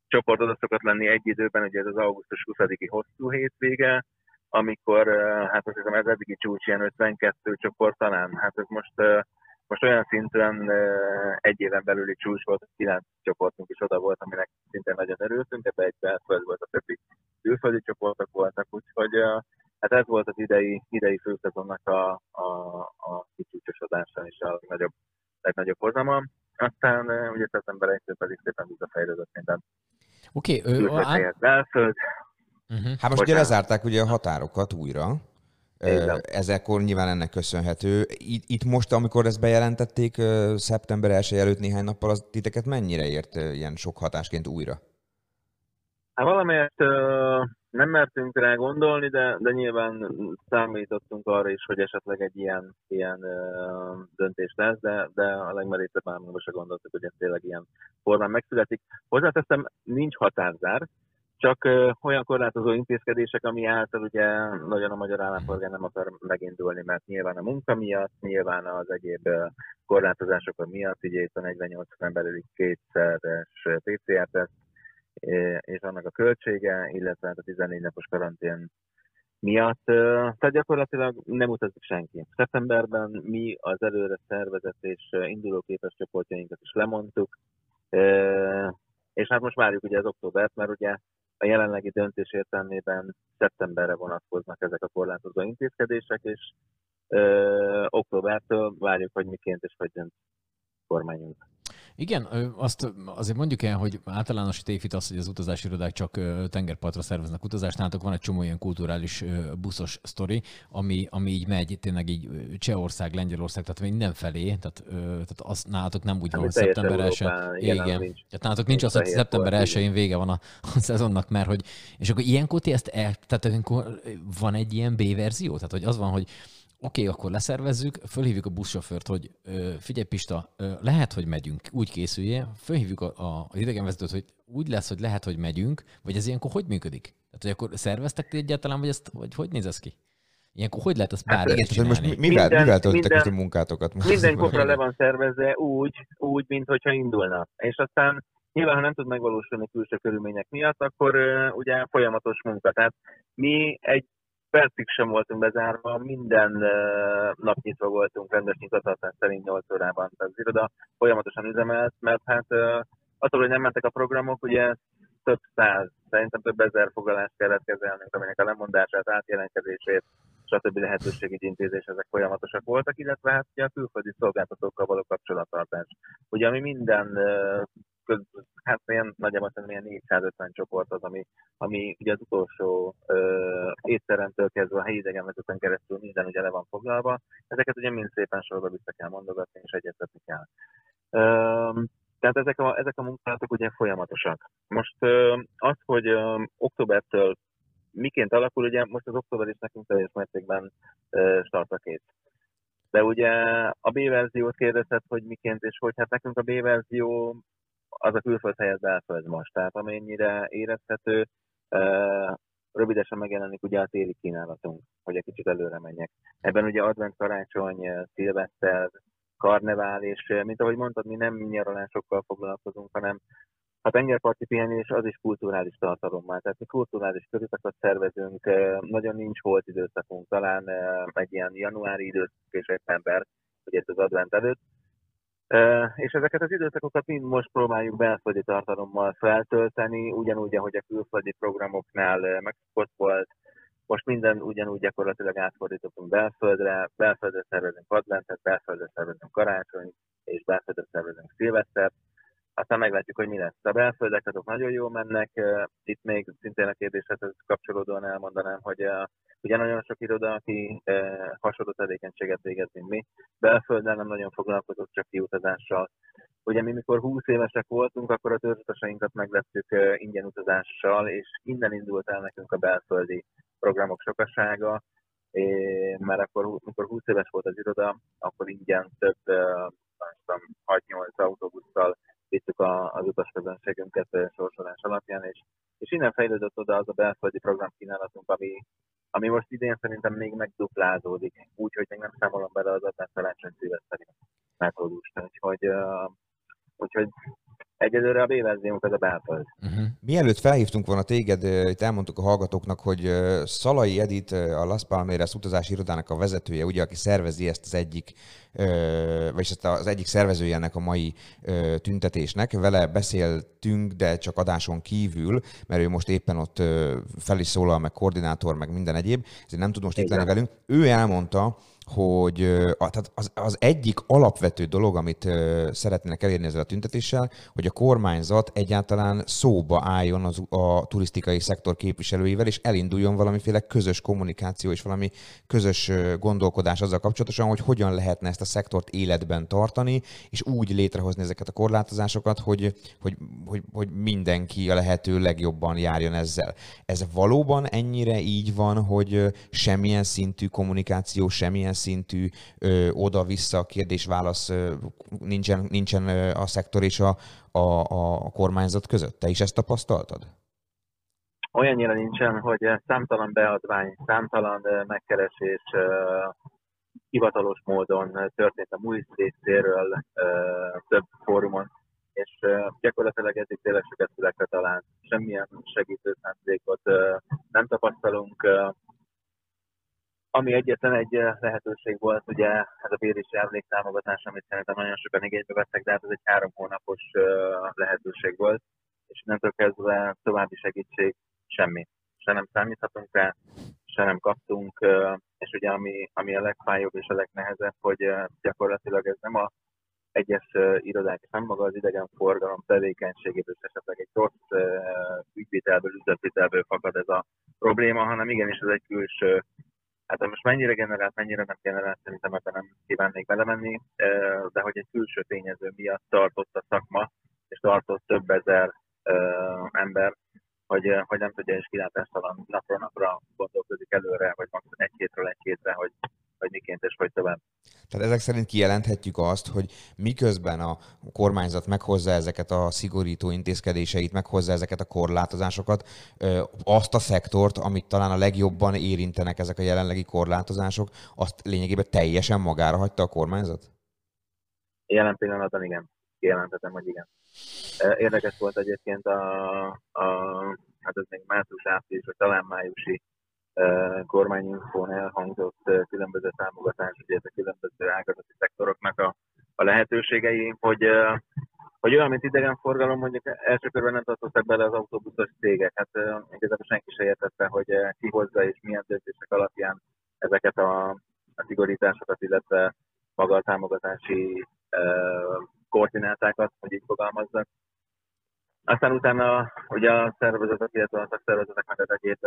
csoport oda szokott lenni egy időben, ugye ez az augusztus 20-i hosszú hétvége, amikor hát azt hiszem ez eddigi csúcs ilyen 52 csoport talán, hát ez most, most olyan szinten egy éven belüli csúcs volt, hogy 9 csoportunk is oda volt, aminek szintén nagyon örültünk, ebbe egy belföld volt, a többi külföldi csoportok voltak, úgyhogy hát ez volt az idei, idei főszezonnak a, a, a kicsúcsosodása és a legnagyobb, legnagyobb hozama. Aztán ugye szeptember 1 pedig szépen visszafejlődött minden. Oké, okay, át... belföld. Uh-huh. Hát most ugye lezárták ugye a határokat újra. Ezekkor nyilván ennek köszönhető. Itt, itt most, amikor ezt bejelentették szeptember 1 előtt néhány nappal, az titeket mennyire ért ilyen sok hatásként újra? Hát valamelyet nem mertünk rá gondolni, de, de nyilván számítottunk arra is, hogy esetleg egy ilyen, ilyen döntés lesz, de, de a legmerészebb álmunkban se gondoltuk, hogy ez tényleg ilyen formán megszületik. Hozzáteszem, nincs határzár, csak olyan korlátozó intézkedések, ami által ugye nagyon a magyar állampolgár nem akar megindulni, mert nyilván a munka miatt, nyilván az egyéb korlátozások miatt, ugye itt a 48 belüli kétszeres PCR-teszt, és annak a költsége, illetve hát a 14 napos karantén miatt, tehát gyakorlatilag nem utazik senki. Szeptemberben mi az előre szervezett és indulóképes csoportjainkat is lemondtuk, és hát most várjuk ugye az októbert, mert ugye a jelenlegi döntés értelmében szeptemberre vonatkoznak ezek a korlátozó intézkedések, és októbertől várjuk, hogy miként és hogy dönt kormányunk. Igen, azt azért mondjuk el, hogy általános tévhit az, hogy az utazási irodák csak tengerpartra szerveznek utazást. Nálatok van egy csomó ilyen kulturális buszos sztori, ami, ami így megy, tényleg így Csehország, Lengyelország, tehát mindenfelé, tehát, tehát az nálatok nem úgy van, hogy szeptember 1 igen, igen. Nincs, tehát nálatok nincs az, hogy szeptember 1 vége van a, a szezonnak, mert hogy, és akkor ilyenkor ti ezt el, tehát ilyenkor van egy ilyen B verzió, tehát hogy az van, hogy oké, okay, akkor leszervezzük, fölhívjuk a buszsofőrt, hogy figyelj Pista, lehet, hogy megyünk, úgy készülje, fölhívjuk a, a, az idegenvezetőt, hogy úgy lesz, hogy lehet, hogy megyünk, vagy ez ilyenkor hogy működik? Tehát, hogy akkor szerveztek ti egyáltalán, vagy, ezt, vagy hogy néz ez ki? Ilyenkor hogy lehet ezt bármi hát, Igen, most mivel, minden, mivel töltöttek minden, a munkátokat? Minden kopra le van szervezve úgy, úgy, mint hogyha indulna. És aztán nyilván, ha nem tud megvalósulni külső körülmények miatt, akkor uh, ugye folyamatos munka. Tehát mi egy percig sem voltunk bezárva, minden nap nyitva voltunk, rendes nyitvatartás szerint 8 órában az iroda folyamatosan üzemelt, mert hát attól, hogy nem mentek a programok, ugye több száz, szerintem több ezer foglalást kellett kezelnünk, aminek a lemondását, átjelentkezését, stb. lehetőségi intézés, ezek folyamatosak voltak, illetve hát ugye a külföldi szolgáltatókkal való kapcsolattartás. Ugye ami minden köz, hát ilyen nagyjából ilyen 450 csoport az, ami, ami ugye az utolsó ö, étteremtől kezdve a helyi idegenvezetőn keresztül minden ugye le van foglalva. Ezeket ugye mind szépen sorba vissza kell mondogatni és egyeztetni kell. Ö, tehát ezek a, ezek a munkálatok ugye folyamatosak. Most ö, az, hogy ö, októbertől miként alakul, ugye most az október is nekünk teljes mértékben startra kész. De ugye a B-verziót kérdezett, hogy miként és hogy, hát nekünk a B-verzió az a külföld helyett belföld most. Tehát amennyire érezhető, rövidesen megjelenik ugye a téli kínálatunk, hogy egy kicsit előre menjek. Ebben ugye advent, karácsony, szilveszter, karnevál, és mint ahogy mondtad, mi nem nyaralásokkal foglalkozunk, hanem a tengerparti pihenés az is kulturális tartalommal. Tehát mi kulturális körutakat szervezünk, nagyon nincs volt időszakunk, talán egy ilyen januári időszak és ember, hogy ez az advent előtt, és ezeket az időszakokat mind most próbáljuk belföldi tartalommal feltölteni, ugyanúgy, ahogy a külföldi programoknál megszokott volt. Most minden ugyanúgy gyakorlatilag átfordítottunk belföldre, belföldre szervezünk adventet, belföldre szervezünk karácsony, és belföldre szervezünk szilvesztert aztán meglátjuk, hogy mi lesz. A belföldek azok nagyon jól mennek, itt még szintén a kérdéshez kapcsolódóan elmondanám, hogy ugye nagyon sok iroda, aki hasonló tevékenységet végez, mint mi, belföldön nem nagyon foglalkozott csak kiutazással. Ugye mi mikor 20 évesek voltunk, akkor a törzsutasainkat meglettük ingyen utazással, és innen indult el nekünk a belföldi programok sokasága, mert akkor, mikor 20 éves volt az iroda, akkor ingyen több, 6-8 autóbusszal vittük a, az utasközönségünket sorsolás alapján, és, és innen fejlődött oda az a belföldi programkínálatunk, ami, ami most idén szerintem még megduplázódik, úgyhogy még nem számolom bele az advent karácsony szíveszteri metódust. Úgyhogy, uh, úgyhogy Egyelőre a B-verziónk az a belföld. Uh-huh. Mielőtt felhívtunk volna téged, itt elmondtuk a hallgatóknak, hogy Szalai Edit, a Las Palmeras utazási irodának a vezetője, ugye, aki szervezi ezt az egyik, vagyis ezt az egyik szervezője ennek a mai tüntetésnek. Vele beszéltünk, de csak adáson kívül, mert ő most éppen ott fel is szólal, meg koordinátor, meg minden egyéb, ezért nem tud most itt lenni velünk. Ő elmondta, hogy tehát az, az egyik alapvető dolog, amit szeretnének elérni ezzel a tüntetéssel, hogy a kormányzat egyáltalán szóba álljon az, a turisztikai szektor képviselőivel, és elinduljon valamiféle közös kommunikáció és valami közös gondolkodás azzal kapcsolatosan, hogy hogyan lehetne ezt a szektort életben tartani, és úgy létrehozni ezeket a korlátozásokat, hogy, hogy, hogy, hogy mindenki a lehető legjobban járjon ezzel. Ez valóban ennyire így van, hogy semmilyen szintű kommunikáció, semmilyen szintű oda-vissza kérdés-válasz nincsen, nincsen a szektor és a, a, a kormányzat között. Te is ezt tapasztaltad? Olyannyira nincsen, hogy számtalan beadvány, számtalan megkeresés hivatalos módon történt a MUIS részéről több fórumon, és gyakorlatilag eddig tényleg sokat szülekre talán semmilyen segítő szándékot nem tapasztalunk. Ami egyetlen egy lehetőség volt, ugye ez a bérési emléktámogatás, amit szerintem nagyon sokan igénybe vettek, de hát ez egy három hónapos lehetőség volt, és innentől kezdve további segítség semmi. Se nem számíthatunk rá, se nem kaptunk, és ugye ami, ami a legfájóbb és a legnehezebb, hogy gyakorlatilag ez nem a egyes irodák, és nem maga az idegenforgalom tevékenységéből, és esetleg egy rossz ügyvitelből, üzletvitelből fakad ez a probléma, hanem igenis ez egy külső Hát most mennyire generált, mennyire nem generált, szerintem ebben nem kívánnék belemenni, de hogy egy külső tényező miatt tartott a szakma, és tartott több ezer ember, hogy, hogy nem tudja és kilátástalan napról napra gondolkozik előre, vagy max. egy hétről egy hétre, hogy hogy miként és hogy tovább. Tehát ezek szerint kijelenthetjük azt, hogy miközben a kormányzat meghozza ezeket a szigorító intézkedéseit, meghozza ezeket a korlátozásokat, azt a szektort, amit talán a legjobban érintenek ezek a jelenlegi korlátozások, azt lényegében teljesen magára hagyta a kormányzat? Jelen pillanatban igen. Kijelentetem, hogy igen. Érdekes volt egyébként a, a hát ez még március-április, vagy talán májusi kormányinfón elhangzott különböző támogatás, ugye a különböző ágazati szektoroknak a, a lehetőségei, hogy, hogy olyan, mint idegenforgalom, mondjuk első körben nem tartoztak bele az autóbuszos cégek. Hát igazából senki se értette, hogy ki hozza és milyen döntések alapján ezeket a, a szigorításokat, illetve maga a támogatási koordinátákat, hogy így fogalmazzak. Aztán utána ugye a szervezetek, illetve a szakszervezetek meg ezekét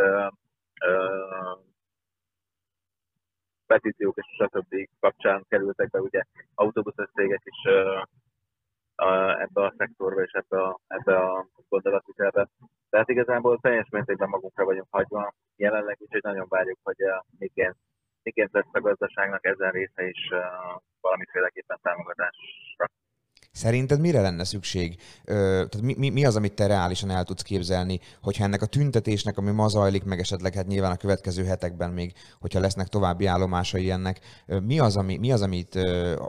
petíciók és stb. kapcsán kerültek be ugye autóbuszos cégek is ebbe a szektorba és ebbe a, ebbe a gondolatvitelbe. Tehát igazából teljes mértékben magunkra vagyunk hagyva jelenleg, úgyhogy nagyon várjuk, hogy miként, miként lesz a gazdaságnak ezen része is valamiféleképpen támogatásra. Szerinted mire lenne szükség? Tehát mi, mi, mi az, amit te reálisan el tudsz képzelni, hogyha ennek a tüntetésnek, ami ma zajlik, meg esetleg hát nyilván a következő hetekben még, hogyha lesznek további állomásai ennek, mi az, ami, mi az amit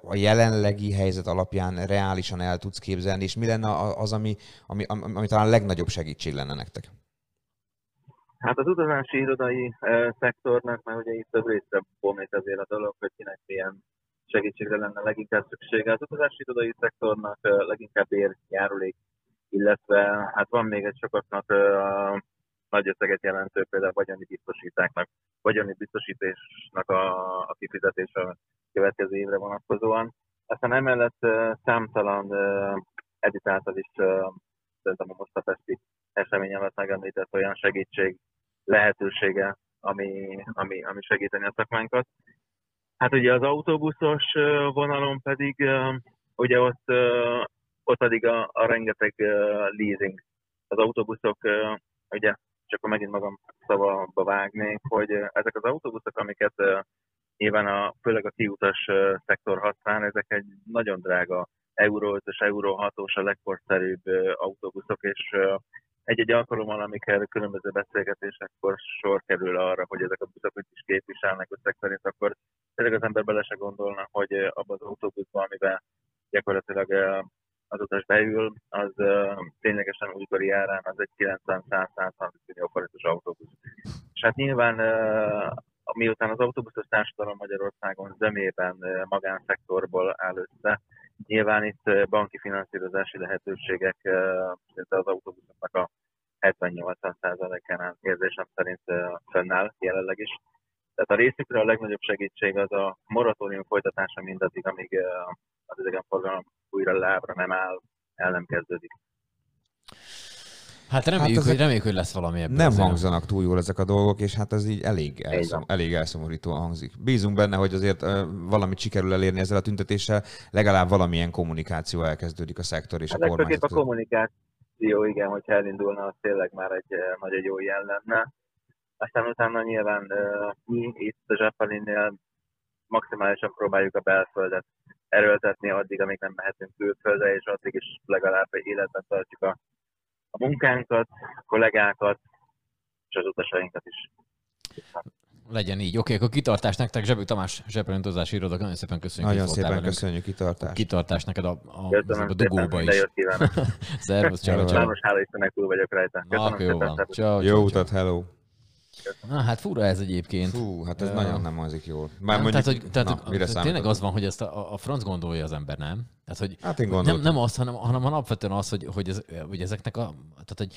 a jelenlegi helyzet alapján reálisan el tudsz képzelni, és mi lenne az, ami, ami, ami, ami talán legnagyobb segítség lenne nektek? Hát az utazási irodai e, szektornak, mert ugye itt több részre bomlít azért a dolog, hogy kinek milyen segítségre lenne leginkább szüksége. Az utazási irodai szektornak leginkább ér járulék, illetve hát van még egy sokaknak nagy összeget jelentő például vagyoni biztosítáknak, vagyoni biztosításnak a, a kifizetése a következő évre vonatkozóan. Aztán emellett számtalan Edith által is szerintem a most a feszti esemény alatt megemlített olyan segítség lehetősége, ami, ami, ami segíteni a szakmánkat. Hát ugye az autóbuszos vonalon pedig, ugye ott, ott pedig a, a rengeteg leasing. Az autóbuszok, ugye csak akkor megint magam szavaba vágnék, hogy ezek az autóbuszok, amiket nyilván a, főleg a kiutas szektor használ, ezek egy nagyon drága Euró 5-ös, Euró 6-os a legkorszerűbb autóbuszok, és egy-egy alkalommal, amikor különböző beszélgetésekkor sor kerül arra, hogy ezek a buszok hogy is képviselnek összeg szerint, akkor tényleg az ember bele se gondolna, hogy abban az autóbuszban, amiben gyakorlatilag az utas beül, az ténylegesen újkori árán az egy 90-100-130 millió forintos autóbusz. És hát nyilván miután az autóbuszos társadalom Magyarországon zömében magánszektorból áll össze, Nyilván itt banki finanszírozási lehetőségek szinte az autóbuszoknak a 70-80%-án érzésem szerint fennáll jelenleg is. Tehát a részükre a legnagyobb segítség az a moratórium folytatása mindaddig, amíg az idegenforgalom újra lábra nem áll, el nem kezdődik. Hát reméljük, hát hogy, reméljük, hogy lesz valami ebből. Nem hangzanak túl jól ezek a dolgok, és hát ez így elég, elszom, elég elszomorítóan hangzik. Bízunk benne, hogy azért uh, valamit sikerül elérni ezzel a tüntetéssel, legalább valamilyen kommunikáció elkezdődik a szektor és hát a kormányzat. a kommunikáció, igen, hogyha elindulna, az tényleg már egy nagyon jó jel lenne. Aztán utána nyilván uh, mi itt a Zsappalinnél maximálisan próbáljuk a belföldet erőltetni addig, amíg nem mehetünk külföldre, és addig is legalább életben tartjuk a a munkánkat, a kollégákat, és az utasainkat is. Legyen így. Oké, akkor kitartás nektek, Zsebő Tamás, zsebrendozási iroda, nagyon szépen köszönjük. Nagyon szépen velünk. köszönjük, kitartás. Kitartás neked a, a, a dugóba is. Szervusz, ciao, ciao. Most hála Istennek túl vagyok rajta. Köszönöm Na, jó van. Ciao, jó utat, hello. Na hát fura ez egyébként. Fú, hát ez uh, nagyon nem hangzik jól. Már mondjuk, tehát, hogy, tehát, na, mire tényleg az van, hogy ezt a, a franc gondolja az ember, nem? Tehát, hogy hát én nem, nem az, hanem, hanem alapvetően az, hogy, hogy, ez, hogy ezeknek a... Tehát, hogy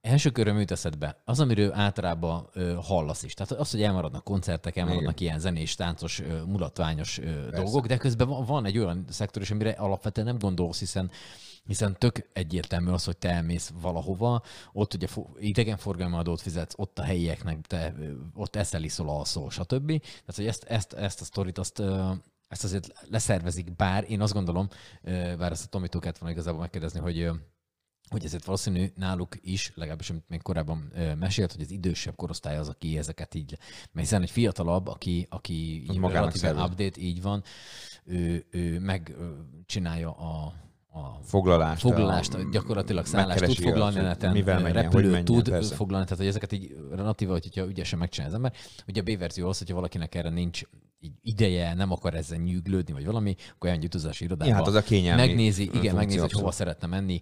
első köröm jut eszedbe. Az, amiről általában ö, hallasz is. Tehát az, hogy elmaradnak koncertek, elmaradnak Igen. ilyen zenés, táncos, ö, mulatványos ö, dolgok, de közben van, van egy olyan szektor is, amire alapvetően nem gondolsz, hiszen hiszen tök egyértelmű az, hogy te elmész valahova, ott ugye idegenforgalmi adót fizetsz, ott a helyieknek, te ott eszel, iszol, alszol, stb. Tehát, hogy ezt, ezt, ezt a sztorit, azt, ezt azért leszervezik, bár én azt gondolom, bár ezt a Tomitól kellett volna igazából megkérdezni, hogy hogy ezért valószínű náluk is, legalábbis amit még korábban mesélt, hogy az idősebb korosztály az, aki ezeket így, mert hiszen egy fiatalabb, aki, aki relatíven update, így van, ő, ő megcsinálja a, a foglalást, foglalást a, gyakorlatilag szállást tud foglalni, neten, mivel menjen, repülőt menjen, tud persze. foglalni, tehát hogy ezeket így relatíva, hogyha ügyesen megcsinál az ember. Ugye a B-verzió az, hogyha valakinek erre nincs ideje, nem akar ezzel nyűglődni, vagy valami, akkor olyan utazási irodába ja, hát az a megnézi, igen, megnézi, hogy hova szeretne menni,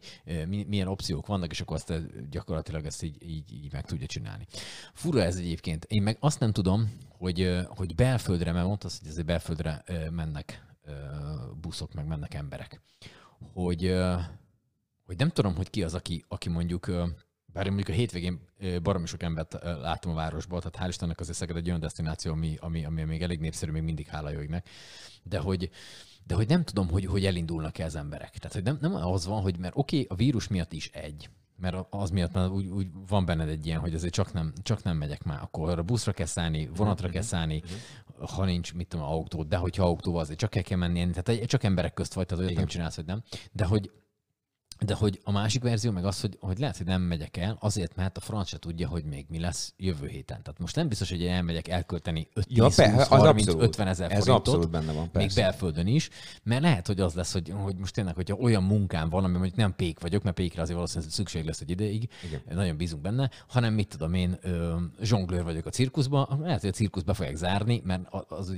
milyen opciók vannak, és akkor azt gyakorlatilag ezt így, így, így meg tudja csinálni. Fura ez egyébként. Én meg azt nem tudom, hogy, hogy belföldre, mert mondtad, hogy ezért belföldre mennek buszok, meg mennek emberek hogy, hogy nem tudom, hogy ki az, aki, aki mondjuk, bár mondjuk a hétvégén baromi sok embert látom a városból, tehát hál' Istennek azért Szeged egy olyan destináció, ami, ami, ami még elég népszerű, még mindig hála jó de hogy, de hogy nem tudom, hogy, hogy elindulnak-e az emberek. Tehát, hogy nem, nem az van, hogy mert oké, okay, a vírus miatt is egy, mert az miatt már úgy, úgy van benned egy ilyen, hogy azért csak nem, csak nem megyek már, akkor a buszra kell szállni, vonatra kell szállni, ha nincs, mit tudom, autó, de hogyha autóval azért csak el kell menni, tehát csak emberek közt vagy, tehát olyat nem csinálsz, hogy nem. De hogy de hogy a másik verzió meg az, hogy, hogy lehet, hogy nem megyek el, azért, mert a franc se tudja, hogy még mi lesz jövő héten. Tehát most nem biztos, hogy elmegyek elkölteni 5 ja, 20, 30, 50 ezer forintot, abszolút benne van, persze. még belföldön is, mert lehet, hogy az lesz, hogy, hogy most tényleg, hogyha olyan munkám van, ami mondjuk nem pék vagyok, mert pékre azért valószínűleg szükség lesz egy ideig, Igen. nagyon bízunk benne, hanem mit tudom én, zsonglőr vagyok a cirkuszban, lehet, hogy a cirkusz be fogják zárni, mert az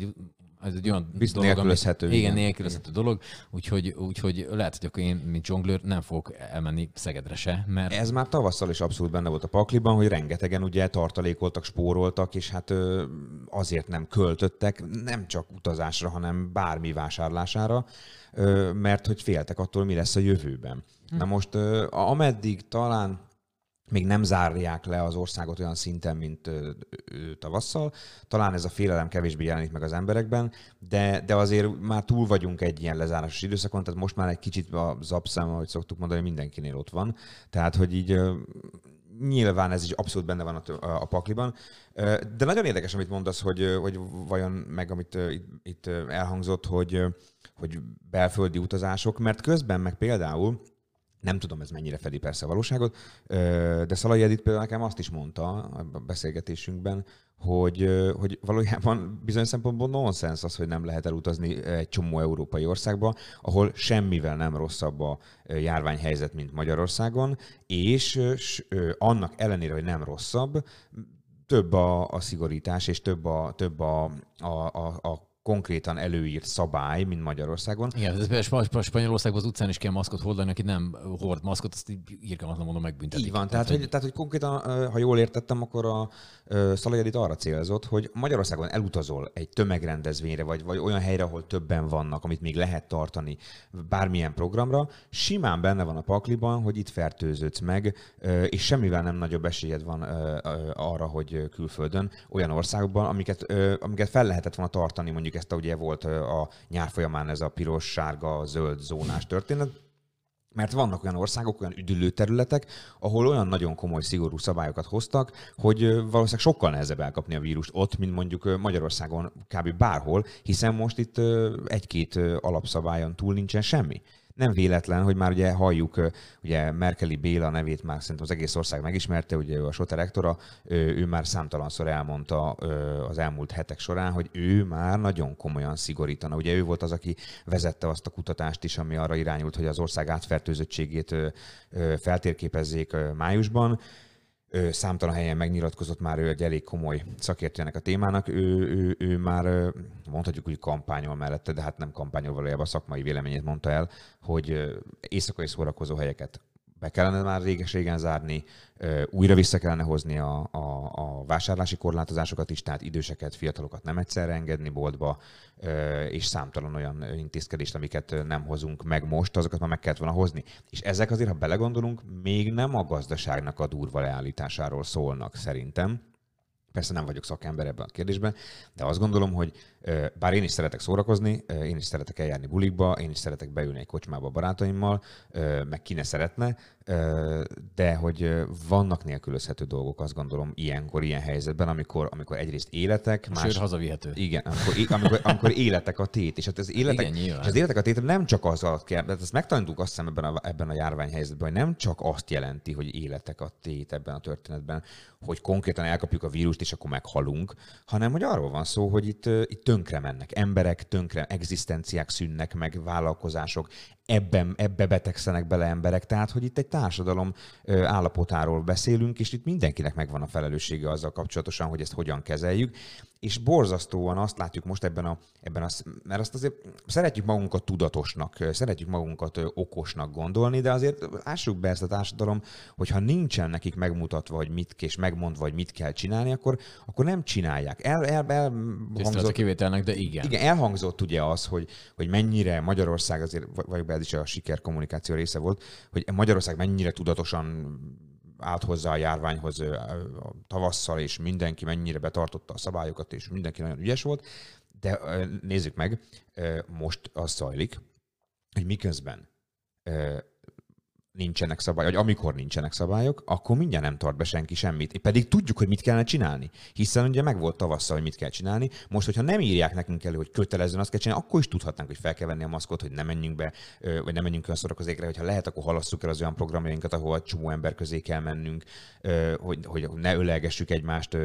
ez egy olyan Biztos dolog, nélkülözhető. Ami, igen, nélkülözhető igen. dolog, úgyhogy, úgyhogy lehet, hogy akkor én, mint zsonglőr, nem fogok elmenni Szegedre se, mert... Ez már tavasszal is abszolút benne volt a pakliban, hogy rengetegen ugye tartalékoltak, spóroltak, és hát azért nem költöttek, nem csak utazásra, hanem bármi vásárlására, mert hogy féltek attól, mi lesz a jövőben. Hm. Na most ameddig talán még nem zárják le az országot olyan szinten, mint tavasszal. Talán ez a félelem kevésbé jelenik meg az emberekben, de, de azért már túl vagyunk egy ilyen lezárásos időszakon, tehát most már egy kicsit a zapszem, ahogy szoktuk mondani, mindenkinél ott van. Tehát, hogy így nyilván ez is abszolút benne van a, a pakliban. De nagyon érdekes, amit mondasz, hogy, hogy vajon meg, amit itt, itt elhangzott, hogy, hogy belföldi utazások, mert közben meg például nem tudom, ez mennyire fedi persze a valóságot, de Szalai Edith például nekem azt is mondta a beszélgetésünkben, hogy, hogy valójában bizonyos szempontból nonsens az, hogy nem lehet elutazni egy csomó európai országba, ahol semmivel nem rosszabb a járványhelyzet, mint Magyarországon, és annak ellenére, hogy nem rosszabb, több a, a szigorítás, és több a, több a, a, a, a konkrétan előírt szabály, mint Magyarországon. Igen, ez Spanyolországban az utcán is kell maszkot hordani, aki nem hord maszkot, azt írgalmatlan mondom megbüntetik. Így van, tehát, tehát, hogy, tehát, hogy konkrétan, ha jól értettem, akkor a Szalajadit arra célzott, hogy Magyarországon elutazol egy tömegrendezvényre, vagy, vagy olyan helyre, ahol többen vannak, amit még lehet tartani bármilyen programra, simán benne van a pakliban, hogy itt fertőződsz meg, és semmivel nem nagyobb esélyed van arra, hogy külföldön, olyan országokban, amiket, amiket fel lehetett volna tartani, mondjuk ezt ugye volt a nyár folyamán ez a piros, sárga, zöld zónás történet, mert vannak olyan országok, olyan üdülő területek, ahol olyan nagyon komoly, szigorú szabályokat hoztak, hogy valószínűleg sokkal nehezebb elkapni a vírust ott, mint mondjuk Magyarországon kb. bárhol, hiszen most itt egy-két alapszabályon túl nincsen semmi nem véletlen, hogy már ugye halljuk, ugye Merkeli Béla nevét már szerintem az egész ország megismerte, ugye ő a SOTA rektora, ő már számtalanszor elmondta az elmúlt hetek során, hogy ő már nagyon komolyan szigorítana. Ugye ő volt az, aki vezette azt a kutatást is, ami arra irányult, hogy az ország átfertőzöttségét feltérképezzék májusban számtalan helyen megnyilatkozott már ő egy elég komoly szakértőnek a témának. Ő, ő, ő már mondhatjuk úgy kampányol mellette, de hát nem kampányol valójában a szakmai véleményét mondta el, hogy éjszakai szórakozó helyeket be kellene már réges-régen zárni, újra vissza kellene hozni a, a, a vásárlási korlátozásokat is, tehát időseket, fiatalokat nem egyszerre engedni boltba, és számtalan olyan intézkedést, amiket nem hozunk meg most, azokat már meg kellett volna hozni. És ezek azért, ha belegondolunk, még nem a gazdaságnak a durva leállításáról szólnak szerintem, Persze nem vagyok szakember ebben a kérdésben, de azt gondolom, hogy bár én is szeretek szórakozni, én is szeretek eljárni bulikba, én is szeretek beülni egy kocsmába a barátaimmal, meg ki ne szeretne, de hogy vannak nélkülözhető dolgok, azt gondolom, ilyenkor, ilyen helyzetben, amikor, amikor egyrészt életek, más... Sőt, hazavihető. Igen, amikor, amikor, amikor életek a tét, és hát az életek, Igen, és az életek a tét nem csak az alatt kell, de ezt megtanultuk azt hiszem ebben a, ebben a járványhelyzetben, hogy nem csak azt jelenti, hogy életek a tét ebben a történetben, hogy konkrétan elkapjuk a vírust, és akkor meghalunk, hanem hogy arról van szó, hogy itt, itt tönkre mennek emberek, tönkre egzisztenciák szűnnek meg, vállalkozások, ebben, ebbe betegszenek bele emberek. Tehát, hogy itt egy társadalom állapotáról beszélünk, és itt mindenkinek megvan a felelőssége azzal kapcsolatosan, hogy ezt hogyan kezeljük és borzasztóan azt látjuk most ebben a, ebben a, mert azt azért szeretjük magunkat tudatosnak, szeretjük magunkat okosnak gondolni, de azért lássuk be ezt a társadalom, hogyha nincsen nekik megmutatva, hogy mit és megmondva, hogy mit kell csinálni, akkor, akkor nem csinálják. El, el, elhangzott, a kivételnek, de igen. Igen, elhangzott ugye az, hogy, hogy mennyire Magyarország azért, vagy ez is a siker kommunikáció része volt, hogy Magyarország mennyire tudatosan állt hozzá a járványhoz a tavasszal, és mindenki mennyire betartotta a szabályokat, és mindenki nagyon ügyes volt. De nézzük meg, most az zajlik, hogy miközben nincsenek szabályok, vagy amikor nincsenek szabályok, akkor mindjárt nem tart be senki semmit. Pedig tudjuk, hogy mit kellene csinálni. Hiszen ugye meg volt tavasszal, hogy mit kell csinálni. Most, hogyha nem írják nekünk elő, hogy kötelezően azt kell csinálni, akkor is tudhatnánk, hogy fel kell venni a maszkot, hogy nem menjünk be, vagy nem menjünk olyan szórakozékre, hogyha lehet, akkor halasszuk el az olyan programjainkat, ahol csomó ember közé kell mennünk, hogy, hogy ne ölelgessük egymást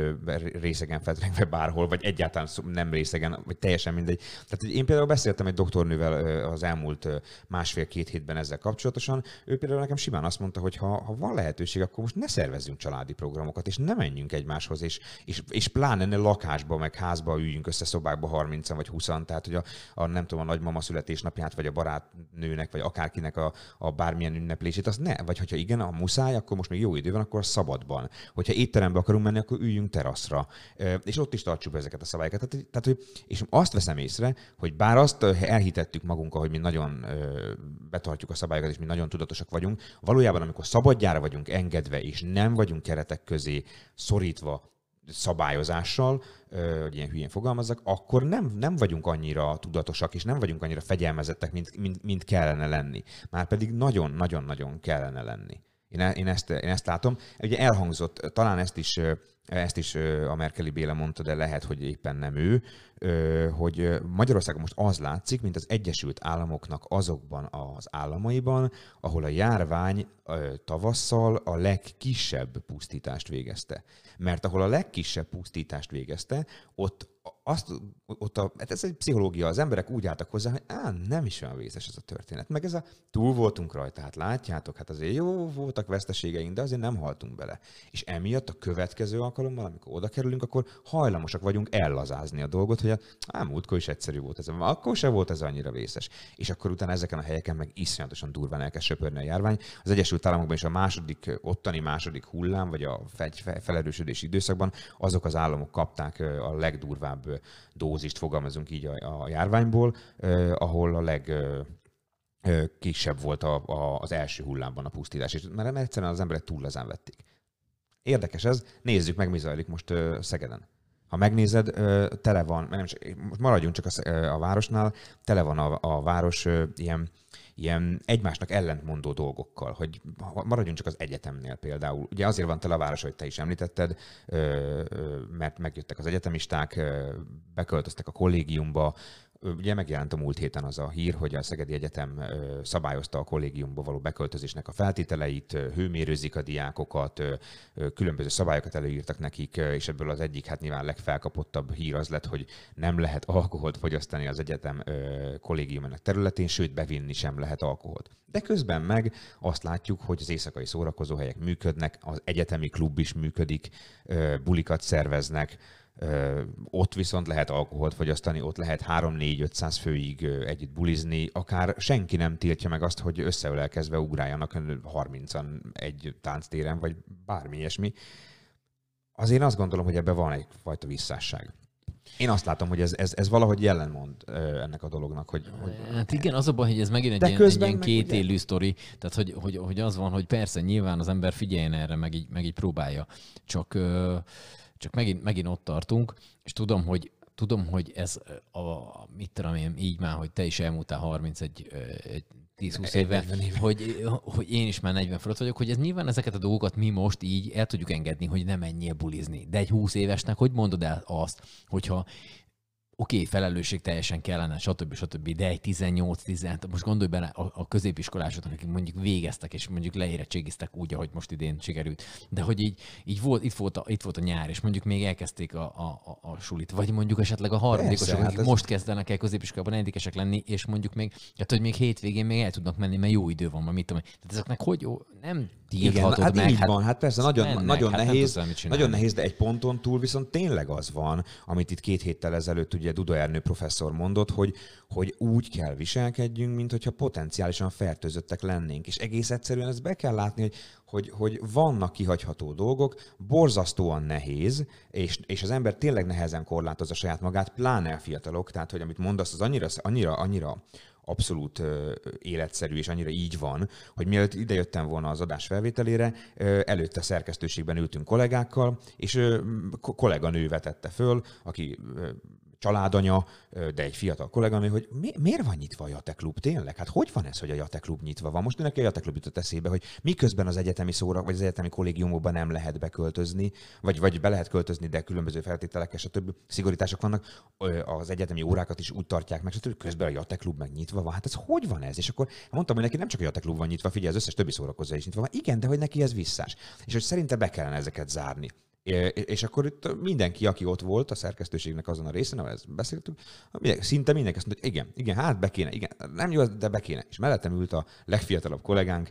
részegen fetrengve bárhol, vagy egyáltalán nem részegen, vagy teljesen mindegy. Tehát én például beszéltem egy doktornővel az elmúlt másfél-két hétben ezzel kapcsolatosan. Ő például nekem simán azt mondta, hogy ha, ha van lehetőség, akkor most ne szervezzünk családi programokat, és ne menjünk egymáshoz, és, és, és pláne ne lakásba, meg házba üljünk össze szobákba 30 vagy 20 tehát hogy a, a, nem tudom, a nagymama születésnapját, vagy a barátnőnek, vagy akárkinek a, a bármilyen ünneplését, az ne. Vagy hogyha igen, a muszáj, akkor most még jó idő van, akkor szabadban. Hogyha étterembe akarunk menni, akkor üljünk teraszra. És ott is tartsuk ezeket a szabályokat. Tehát, tehát, hogy, és azt veszem észre, hogy bár azt elhitettük magunkkal, hogy mi nagyon betartjuk a szabályokat, és mi nagyon tudatosak vagyunk, vagyunk. Valójában, amikor szabadjára vagyunk engedve, és nem vagyunk keretek közé szorítva szabályozással, hogy ilyen hülyén fogalmazzak, akkor nem, nem vagyunk annyira tudatosak, és nem vagyunk annyira fegyelmezettek, mint, mint, mint kellene lenni. Márpedig nagyon-nagyon-nagyon kellene lenni. Én, e, én, ezt, én ezt látom. Ugye elhangzott, talán ezt is, ezt is a Merkeli Béla mondta, de lehet, hogy éppen nem ő, hogy Magyarországon most az látszik, mint az Egyesült Államoknak azokban az államaiban, ahol a járvány tavasszal a legkisebb pusztítást végezte. Mert ahol a legkisebb pusztítást végezte, ott azt, ott a, hát ez egy pszichológia, az emberek úgy álltak hozzá, hogy á, nem is olyan vészes ez a történet. Meg ez a túl voltunk rajta, hát látjátok, hát azért jó voltak veszteségeink, de azért nem haltunk bele. És emiatt a következő alkalommal, amikor oda kerülünk, akkor hajlamosak vagyunk ellazázni a dolgot, hogy á, múltkor is egyszerű volt ez, akkor se volt ez annyira vészes. És akkor utána ezeken a helyeken meg iszonyatosan durván elkezd söpörni a járvány. Az Egyesült Államokban is a második, ottani második hullám, vagy a felerősödési időszakban azok az államok kapták a legdurvább dózist, fogalmazunk így a, a járványból, ahol a leg kisebb volt a, a, az első hullámban a pusztítás, és mert egyszerűen az emberek túl lazán vették. Érdekes ez, nézzük meg, mi zajlik most Szegeden. Ha megnézed, tele van, nem most maradjunk csak a, a városnál, tele van a, a város ilyen, ilyen egymásnak ellentmondó dolgokkal, hogy maradjunk csak az egyetemnél például. Ugye azért van tele a város, hogy te is említetted, mert megjöttek az egyetemisták, beköltöztek a kollégiumba, Ugye megjelent a múlt héten az a hír, hogy a Szegedi Egyetem szabályozta a kollégiumba való beköltözésnek a feltételeit, hőmérőzik a diákokat, különböző szabályokat előírtak nekik, és ebből az egyik, hát nyilván legfelkapottabb hír az lett, hogy nem lehet alkoholt fogyasztani az egyetem kollégiumának területén, sőt bevinni sem lehet alkoholt. De közben meg azt látjuk, hogy az éjszakai szórakozóhelyek működnek, az egyetemi klub is működik, bulikat szerveznek, ott viszont lehet alkoholt fogyasztani, ott lehet 3-4-500 főig együtt bulizni, akár senki nem tiltja meg azt, hogy összeölelkezve ugráljanak 30-an egy tánctéren, vagy bármi ilyesmi. Azért azt gondolom, hogy ebben van egyfajta visszásság. Én azt látom, hogy ez, ez, ez valahogy jellemond ennek a dolognak. Hogy, hogy... Hát igen, az a baj, hogy ez megint egy, ilyen, egy ilyen két élő sztori. Tehát, hogy, hogy, hogy, az van, hogy persze nyilván az ember figyeljen erre, meg így, meg így próbálja. Csak csak megint, megint ott tartunk, és tudom, hogy tudom, hogy ez a, mit tudom én, így már, hogy te is elmúltál 31 egy 10-20 éve, éve, hogy, hogy én is már 40 fölött vagyok, hogy ez nyilván ezeket a dolgokat mi most így el tudjuk engedni, hogy nem menjél bulizni. De egy 20 évesnek hogy mondod el azt, hogyha oké, okay, felelősség teljesen kellene, stb. stb. De egy 18-10, most gondolj bele a, a középiskolásoknak, akik mondjuk végeztek, és mondjuk leérettségiztek úgy, ahogy most idén sikerült. De hogy így, így volt, itt, volt a, itt volt a nyár, és mondjuk még elkezdték a, a, a, a sulit, vagy mondjuk esetleg a harmadikosok, akik hát ez... most kezdenek el középiskolában negyedikesek lenni, és mondjuk még, hát hogy még hétvégén még el tudnak menni, mert jó idő van, ma, mit tudom. Tehát ezeknek hogy jó, nem igen, hát meg. így hát, van, hát persze, nagyon, mennek, nagyon hát nehéz, nagyon nehéz, de egy ponton túl viszont tényleg az van, amit itt két héttel ezelőtt ugye Duda Ernő professzor mondott, hogy, hogy úgy kell viselkedjünk, mint hogyha potenciálisan fertőzöttek lennénk. És egész egyszerűen ezt be kell látni, hogy, hogy, hogy vannak kihagyható dolgok, borzasztóan nehéz, és, és az ember tényleg nehezen korlátozza saját magát, pláne a fiatalok, tehát hogy amit mondasz, az annyira, annyira, annyira abszolút életszerű, és annyira így van, hogy mielőtt idejöttem volna az adás felvételére, előtte szerkesztőségben ültünk kollégákkal, és kolléganő vetette föl, aki családanya, de egy fiatal kolléganő, hogy mi, miért van nyitva a Jate Klub tényleg? Hát hogy van ez, hogy a Jate Klub nyitva van? Most neki a Jate Klub jutott eszébe, hogy miközben az egyetemi szóra, vagy az egyetemi kollégiumokban nem lehet beköltözni, vagy, vagy be lehet költözni, de különböző feltételek és a többi szigorítások vannak, az egyetemi órákat is úgy tartják meg, hogy közben a Jate Klub meg nyitva van. Hát ez hogy van ez? És akkor mondtam, hogy neki nem csak a Jate Klub van nyitva, figyelj, az összes többi szórakozó is nyitva van. Igen, de hogy neki ez visszás. És hogy szerinte be kellene ezeket zárni. És akkor itt mindenki, aki ott volt a szerkesztőségnek azon a részén, ahol ezt beszéltük, szinte mindenki azt mondta, hogy igen, igen, hát be kéne, igen, nem jó, de be kéne. És mellettem ült a legfiatalabb kollégánk,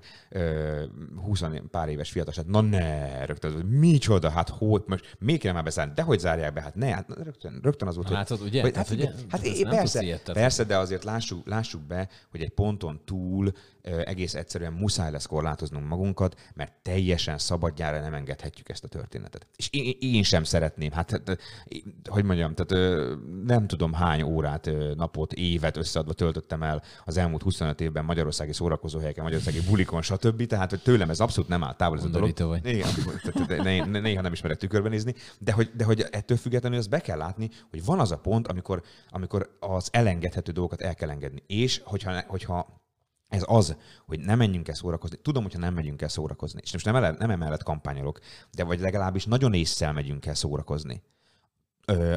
20 pár éves fiatal, hát na ne, rögtön, hogy micsoda, hát hogy, most még kéne már beszállni, de hogy zárják be, hát ne, hát rögtön, rögtön az volt, Látod, hogy, ugye? Hogy, hát, ugye? hát, hát persze, persze, de azért lássuk, lássuk be, hogy egy ponton túl egész egyszerűen muszáj lesz korlátoznunk magunkat, mert teljesen szabadjára nem engedhetjük ezt a történetet. És én, én sem szeretném, hát hogy mondjam, tehát nem tudom hány órát, napot, évet összeadva töltöttem el az elmúlt 25 évben magyarországi szórakozóhelyeken, magyarországi bulikon, stb. Tehát hogy tőlem ez abszolút nem áll távol ez a dolog. Vagy. Igen, néha nem ismerek tükörben nézni, de hogy, de hogy ettől függetlenül azt be kell látni, hogy van az a pont, amikor, amikor az elengedhető dolgokat el kell engedni. És hogyha, hogyha ez az, hogy nem menjünk el szórakozni. Tudom, hogyha nem megyünk el szórakozni, és most nem, ele, nem emellett kampányolok, de vagy legalábbis nagyon észszel megyünk el szórakozni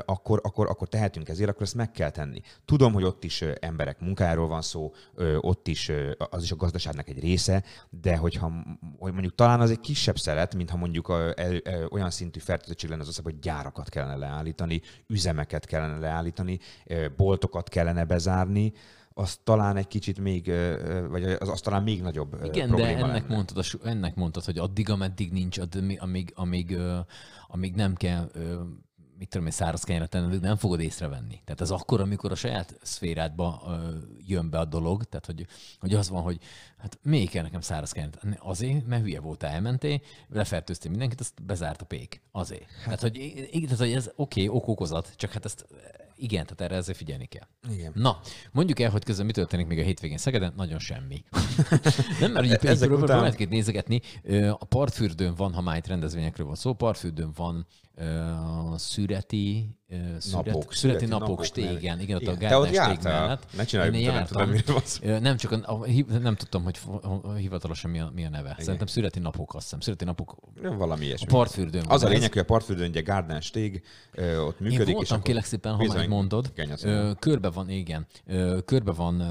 akkor, akkor, akkor tehetünk ezért, akkor ezt meg kell tenni. Tudom, hogy ott is emberek munkáról van szó, ott is az is a gazdaságnak egy része, de hogyha hogy mondjuk talán az egy kisebb szeret, mintha mondjuk a, el, el, olyan szintű fertőzöttség lenne az országban, hogy gyárakat kellene leállítani, üzemeket kellene leállítani, boltokat kellene bezárni, az talán egy kicsit még, vagy az, az talán még nagyobb Igen, probléma de ennek lenne. mondtad, ennek mondtad, hogy addig, ameddig nincs, addig, amíg, amíg, amíg nem kell mit tudom én, száraz kenyeret tenni, nem fogod észrevenni. Tehát ez akkor, amikor a saját szférádba ö, jön be a dolog, tehát hogy, hogy az van, hogy hát még kell nekem száraz kenyeret. Azért, mert hülye voltál, elmentél, lefertőztél mindenkit, azt bezárt a pék. Azért. Hát. Tehát, hogy, tehát, hogy ez oké, okay, okokozat, csak hát ezt igen, tehát erre ezzel figyelni kell. Igen. Na, mondjuk el, hogy közben mi történik még a hétvégén Szegeden? Nagyon semmi. nem, mert ugye Ezek után... nézegetni. A partfürdőn van, ha már itt rendezvényekről van szó, partfürdőn van uh, szüreti, szüret, napok, szüreti, napok, napok stégen, igen, ott a Gárdán stég mellett. Ne csinálj, én nem tudom. Nem, csak a, a, nem tudtam, hogy hivatalosan mi a, mi a neve. Igen. Szerintem szüreti napok, azt hiszem. Szüreti napok. Ja, valami ilyesmi. A partfürdőn Az a lényeg, hogy a partfürdőn ugye Gárdán stég, ott működik. Én voltam, és kélek szépen, ha már mondod. Körbe van, igen. Körbe van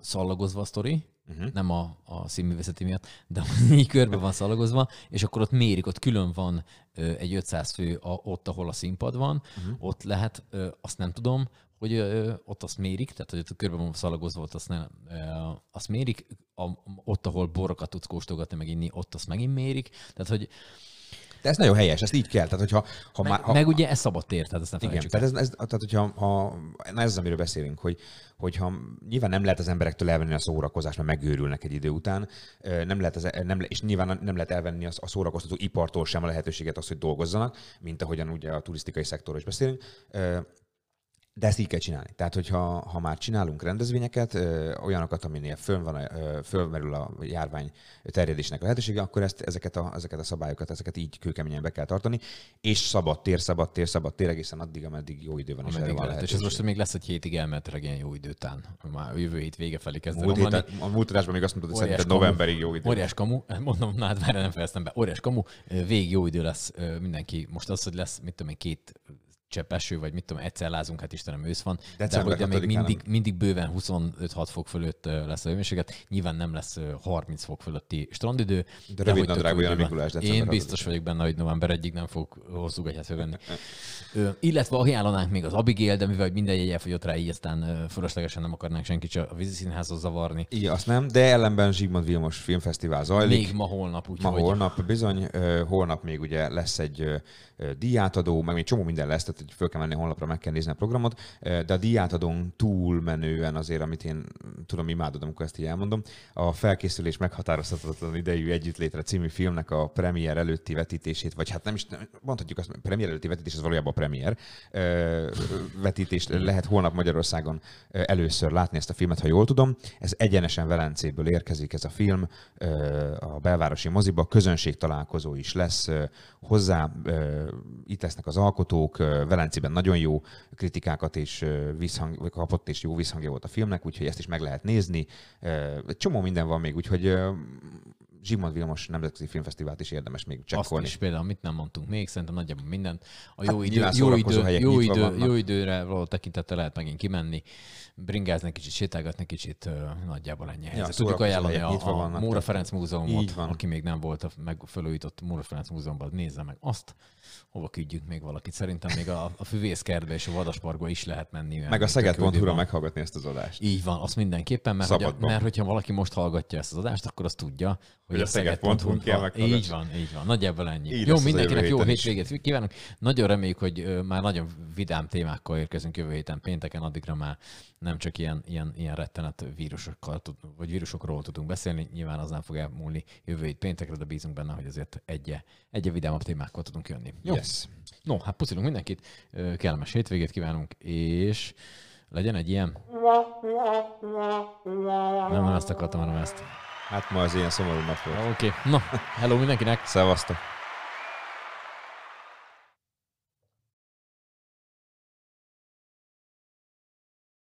szallagozva a sztori, uh-huh. nem a, a színművészeti miatt, de így körbe van szalagozva, és akkor ott mérik, ott külön van ö, egy 500 fő a, ott, ahol a színpad van, uh-huh. ott lehet, ö, azt nem tudom, hogy ö, ott azt mérik, tehát hogy ott körbe van szalagozva, ott azt, nem, ö, azt mérik, a, ott, ahol borokat tudsz kóstolgatni, meg inni, ott azt megint mérik, tehát hogy de ez nagyon helyes, ezt így kell. Tehát, hogyha, ha meg, már, ha, meg ugye ez szabad tér, tehát ezt nem Igen, tehát, ez, ez, tehát hogyha, ha, na ez az, amiről beszélünk, hogy, hogyha nyilván nem lehet az emberektől elvenni a szórakozást, mert megőrülnek egy idő után, nem lehet az, nem, és nyilván nem lehet elvenni a szórakoztató ipartól sem a lehetőséget az, hogy dolgozzanak, mint ahogyan ugye a turisztikai szektorról is beszélünk. De ezt így kell csinálni. Tehát, hogyha ha már csinálunk rendezvényeket, ö, olyanokat, aminél fönn van, ö, fölmerül a járvány terjedésnek lehetősége, akkor ezt, ezeket, a, ezeket a szabályokat, ezeket így kőkeményen be kell tartani, és szabad tér, szabad tér, szabad tér egészen addig, ameddig jó idő van. És, van lehet. és ez most még lesz egy hétig elméletileg ilyen jó idő után. Már jövő hét vége felé kezdve múlt héten, A múlt adásban még azt mondtad, hogy szerinted novemberig jó idő. Óriás kamu, mondom, na hát már nem fejeztem be. Óriás kamu, vég jó idő lesz mindenki. Most az, hogy lesz, mit tudom én, két csepp eső, vagy mit tudom, egyszer lázunk, hát Istenem ősz van, December de hogy még mindig, mindig bőven 25-6 fok fölött lesz a hőmérséklet, nyilván nem lesz 30 fok fölötti strandidő. De, de rövid nadrág olyan Mikulás Én biztos vagyok benne, hogy november egyik nem fog hosszú gatyát fölvenni. illetve ajánlanánk még az Abigail, de mivel minden jegy elfogyott rá, így aztán fölöslegesen nem akarnánk senkit a vízi színházhoz zavarni. Igen, azt nem, de ellenben Zsigmond Vilmos Filmfesztivál zajlik. Még ma holnap, úgyhogy. Ma holnap bizony, holnap még ugye lesz egy díjátadó, meg még csomó minden lesz, tehát hogy föl kell menni a honlapra, meg kell nézni a programot, de a díjátadón túl menően azért, amit én tudom, imádod, amikor ezt így elmondom, a felkészülés meghatározhatatlan idejű együttlétre című filmnek a premier előtti vetítését, vagy hát nem is mondhatjuk azt, premier előtti vetítés, az valójában a premier vetítést lehet holnap Magyarországon először látni ezt a filmet, ha jól tudom. Ez egyenesen Velencéből érkezik ez a film, a belvárosi moziba, közönség találkozó is lesz hozzá, itt lesznek az alkotók, Velencében nagyon jó kritikákat és visszhang, kapott, és jó visszhangja volt a filmnek, úgyhogy ezt is meg lehet nézni. Csomó minden van még, úgyhogy Zsigmond Vilmos Nemzetközi Filmfesztivált is érdemes még csekkolni. Azt is például, mit nem mondtunk még, szerintem nagyjából mindent. A jó, hát idő, jó, idő, jó, idő, jó időre való tekintettel lehet megint kimenni, bringázni kicsit, sétálgatni kicsit, nagyjából ennyi helyzet. Ja, Tudjuk ajánlani a, a Móra Ferenc Múzeumot, aki még nem volt a meg felújított Móra Ferenc Múzeumban, nézze meg azt hova küldjük még valakit. Szerintem még a, a füvészkertbe és a vadasparkba is lehet menni. Meg a Szeged.hu-ra meghallgatni ezt az adást. Így van, azt mindenképpen, mert, hogy, mert hogyha valaki most hallgatja ezt az adást, akkor azt tudja, hogy, hogy a, Szeged.hu kell Így van, így van. Nagyjából ennyi. Így jó, mindenkinek jó hétvégét kívánunk. Nagyon reméljük, hogy már nagyon vidám témákkal érkezünk jövő héten pénteken, addigra már nem csak ilyen, ilyen, ilyen rettenet vírusokkal tud, vagy vírusokról tudunk beszélni, nyilván az nem fog elmúlni jövő hét péntekre, de bízunk benne, hogy azért egy egy vidámabb témákkal tudunk jönni. Jó? Yes. No, hát puszilunk mindenkit, kellemes hétvégét kívánunk, és legyen egy ilyen... Nem, nem ezt akartam, hanem ezt. Hát ma az ilyen szomorú nap volt. Oké, okay. no, hello mindenkinek! Szevasztok!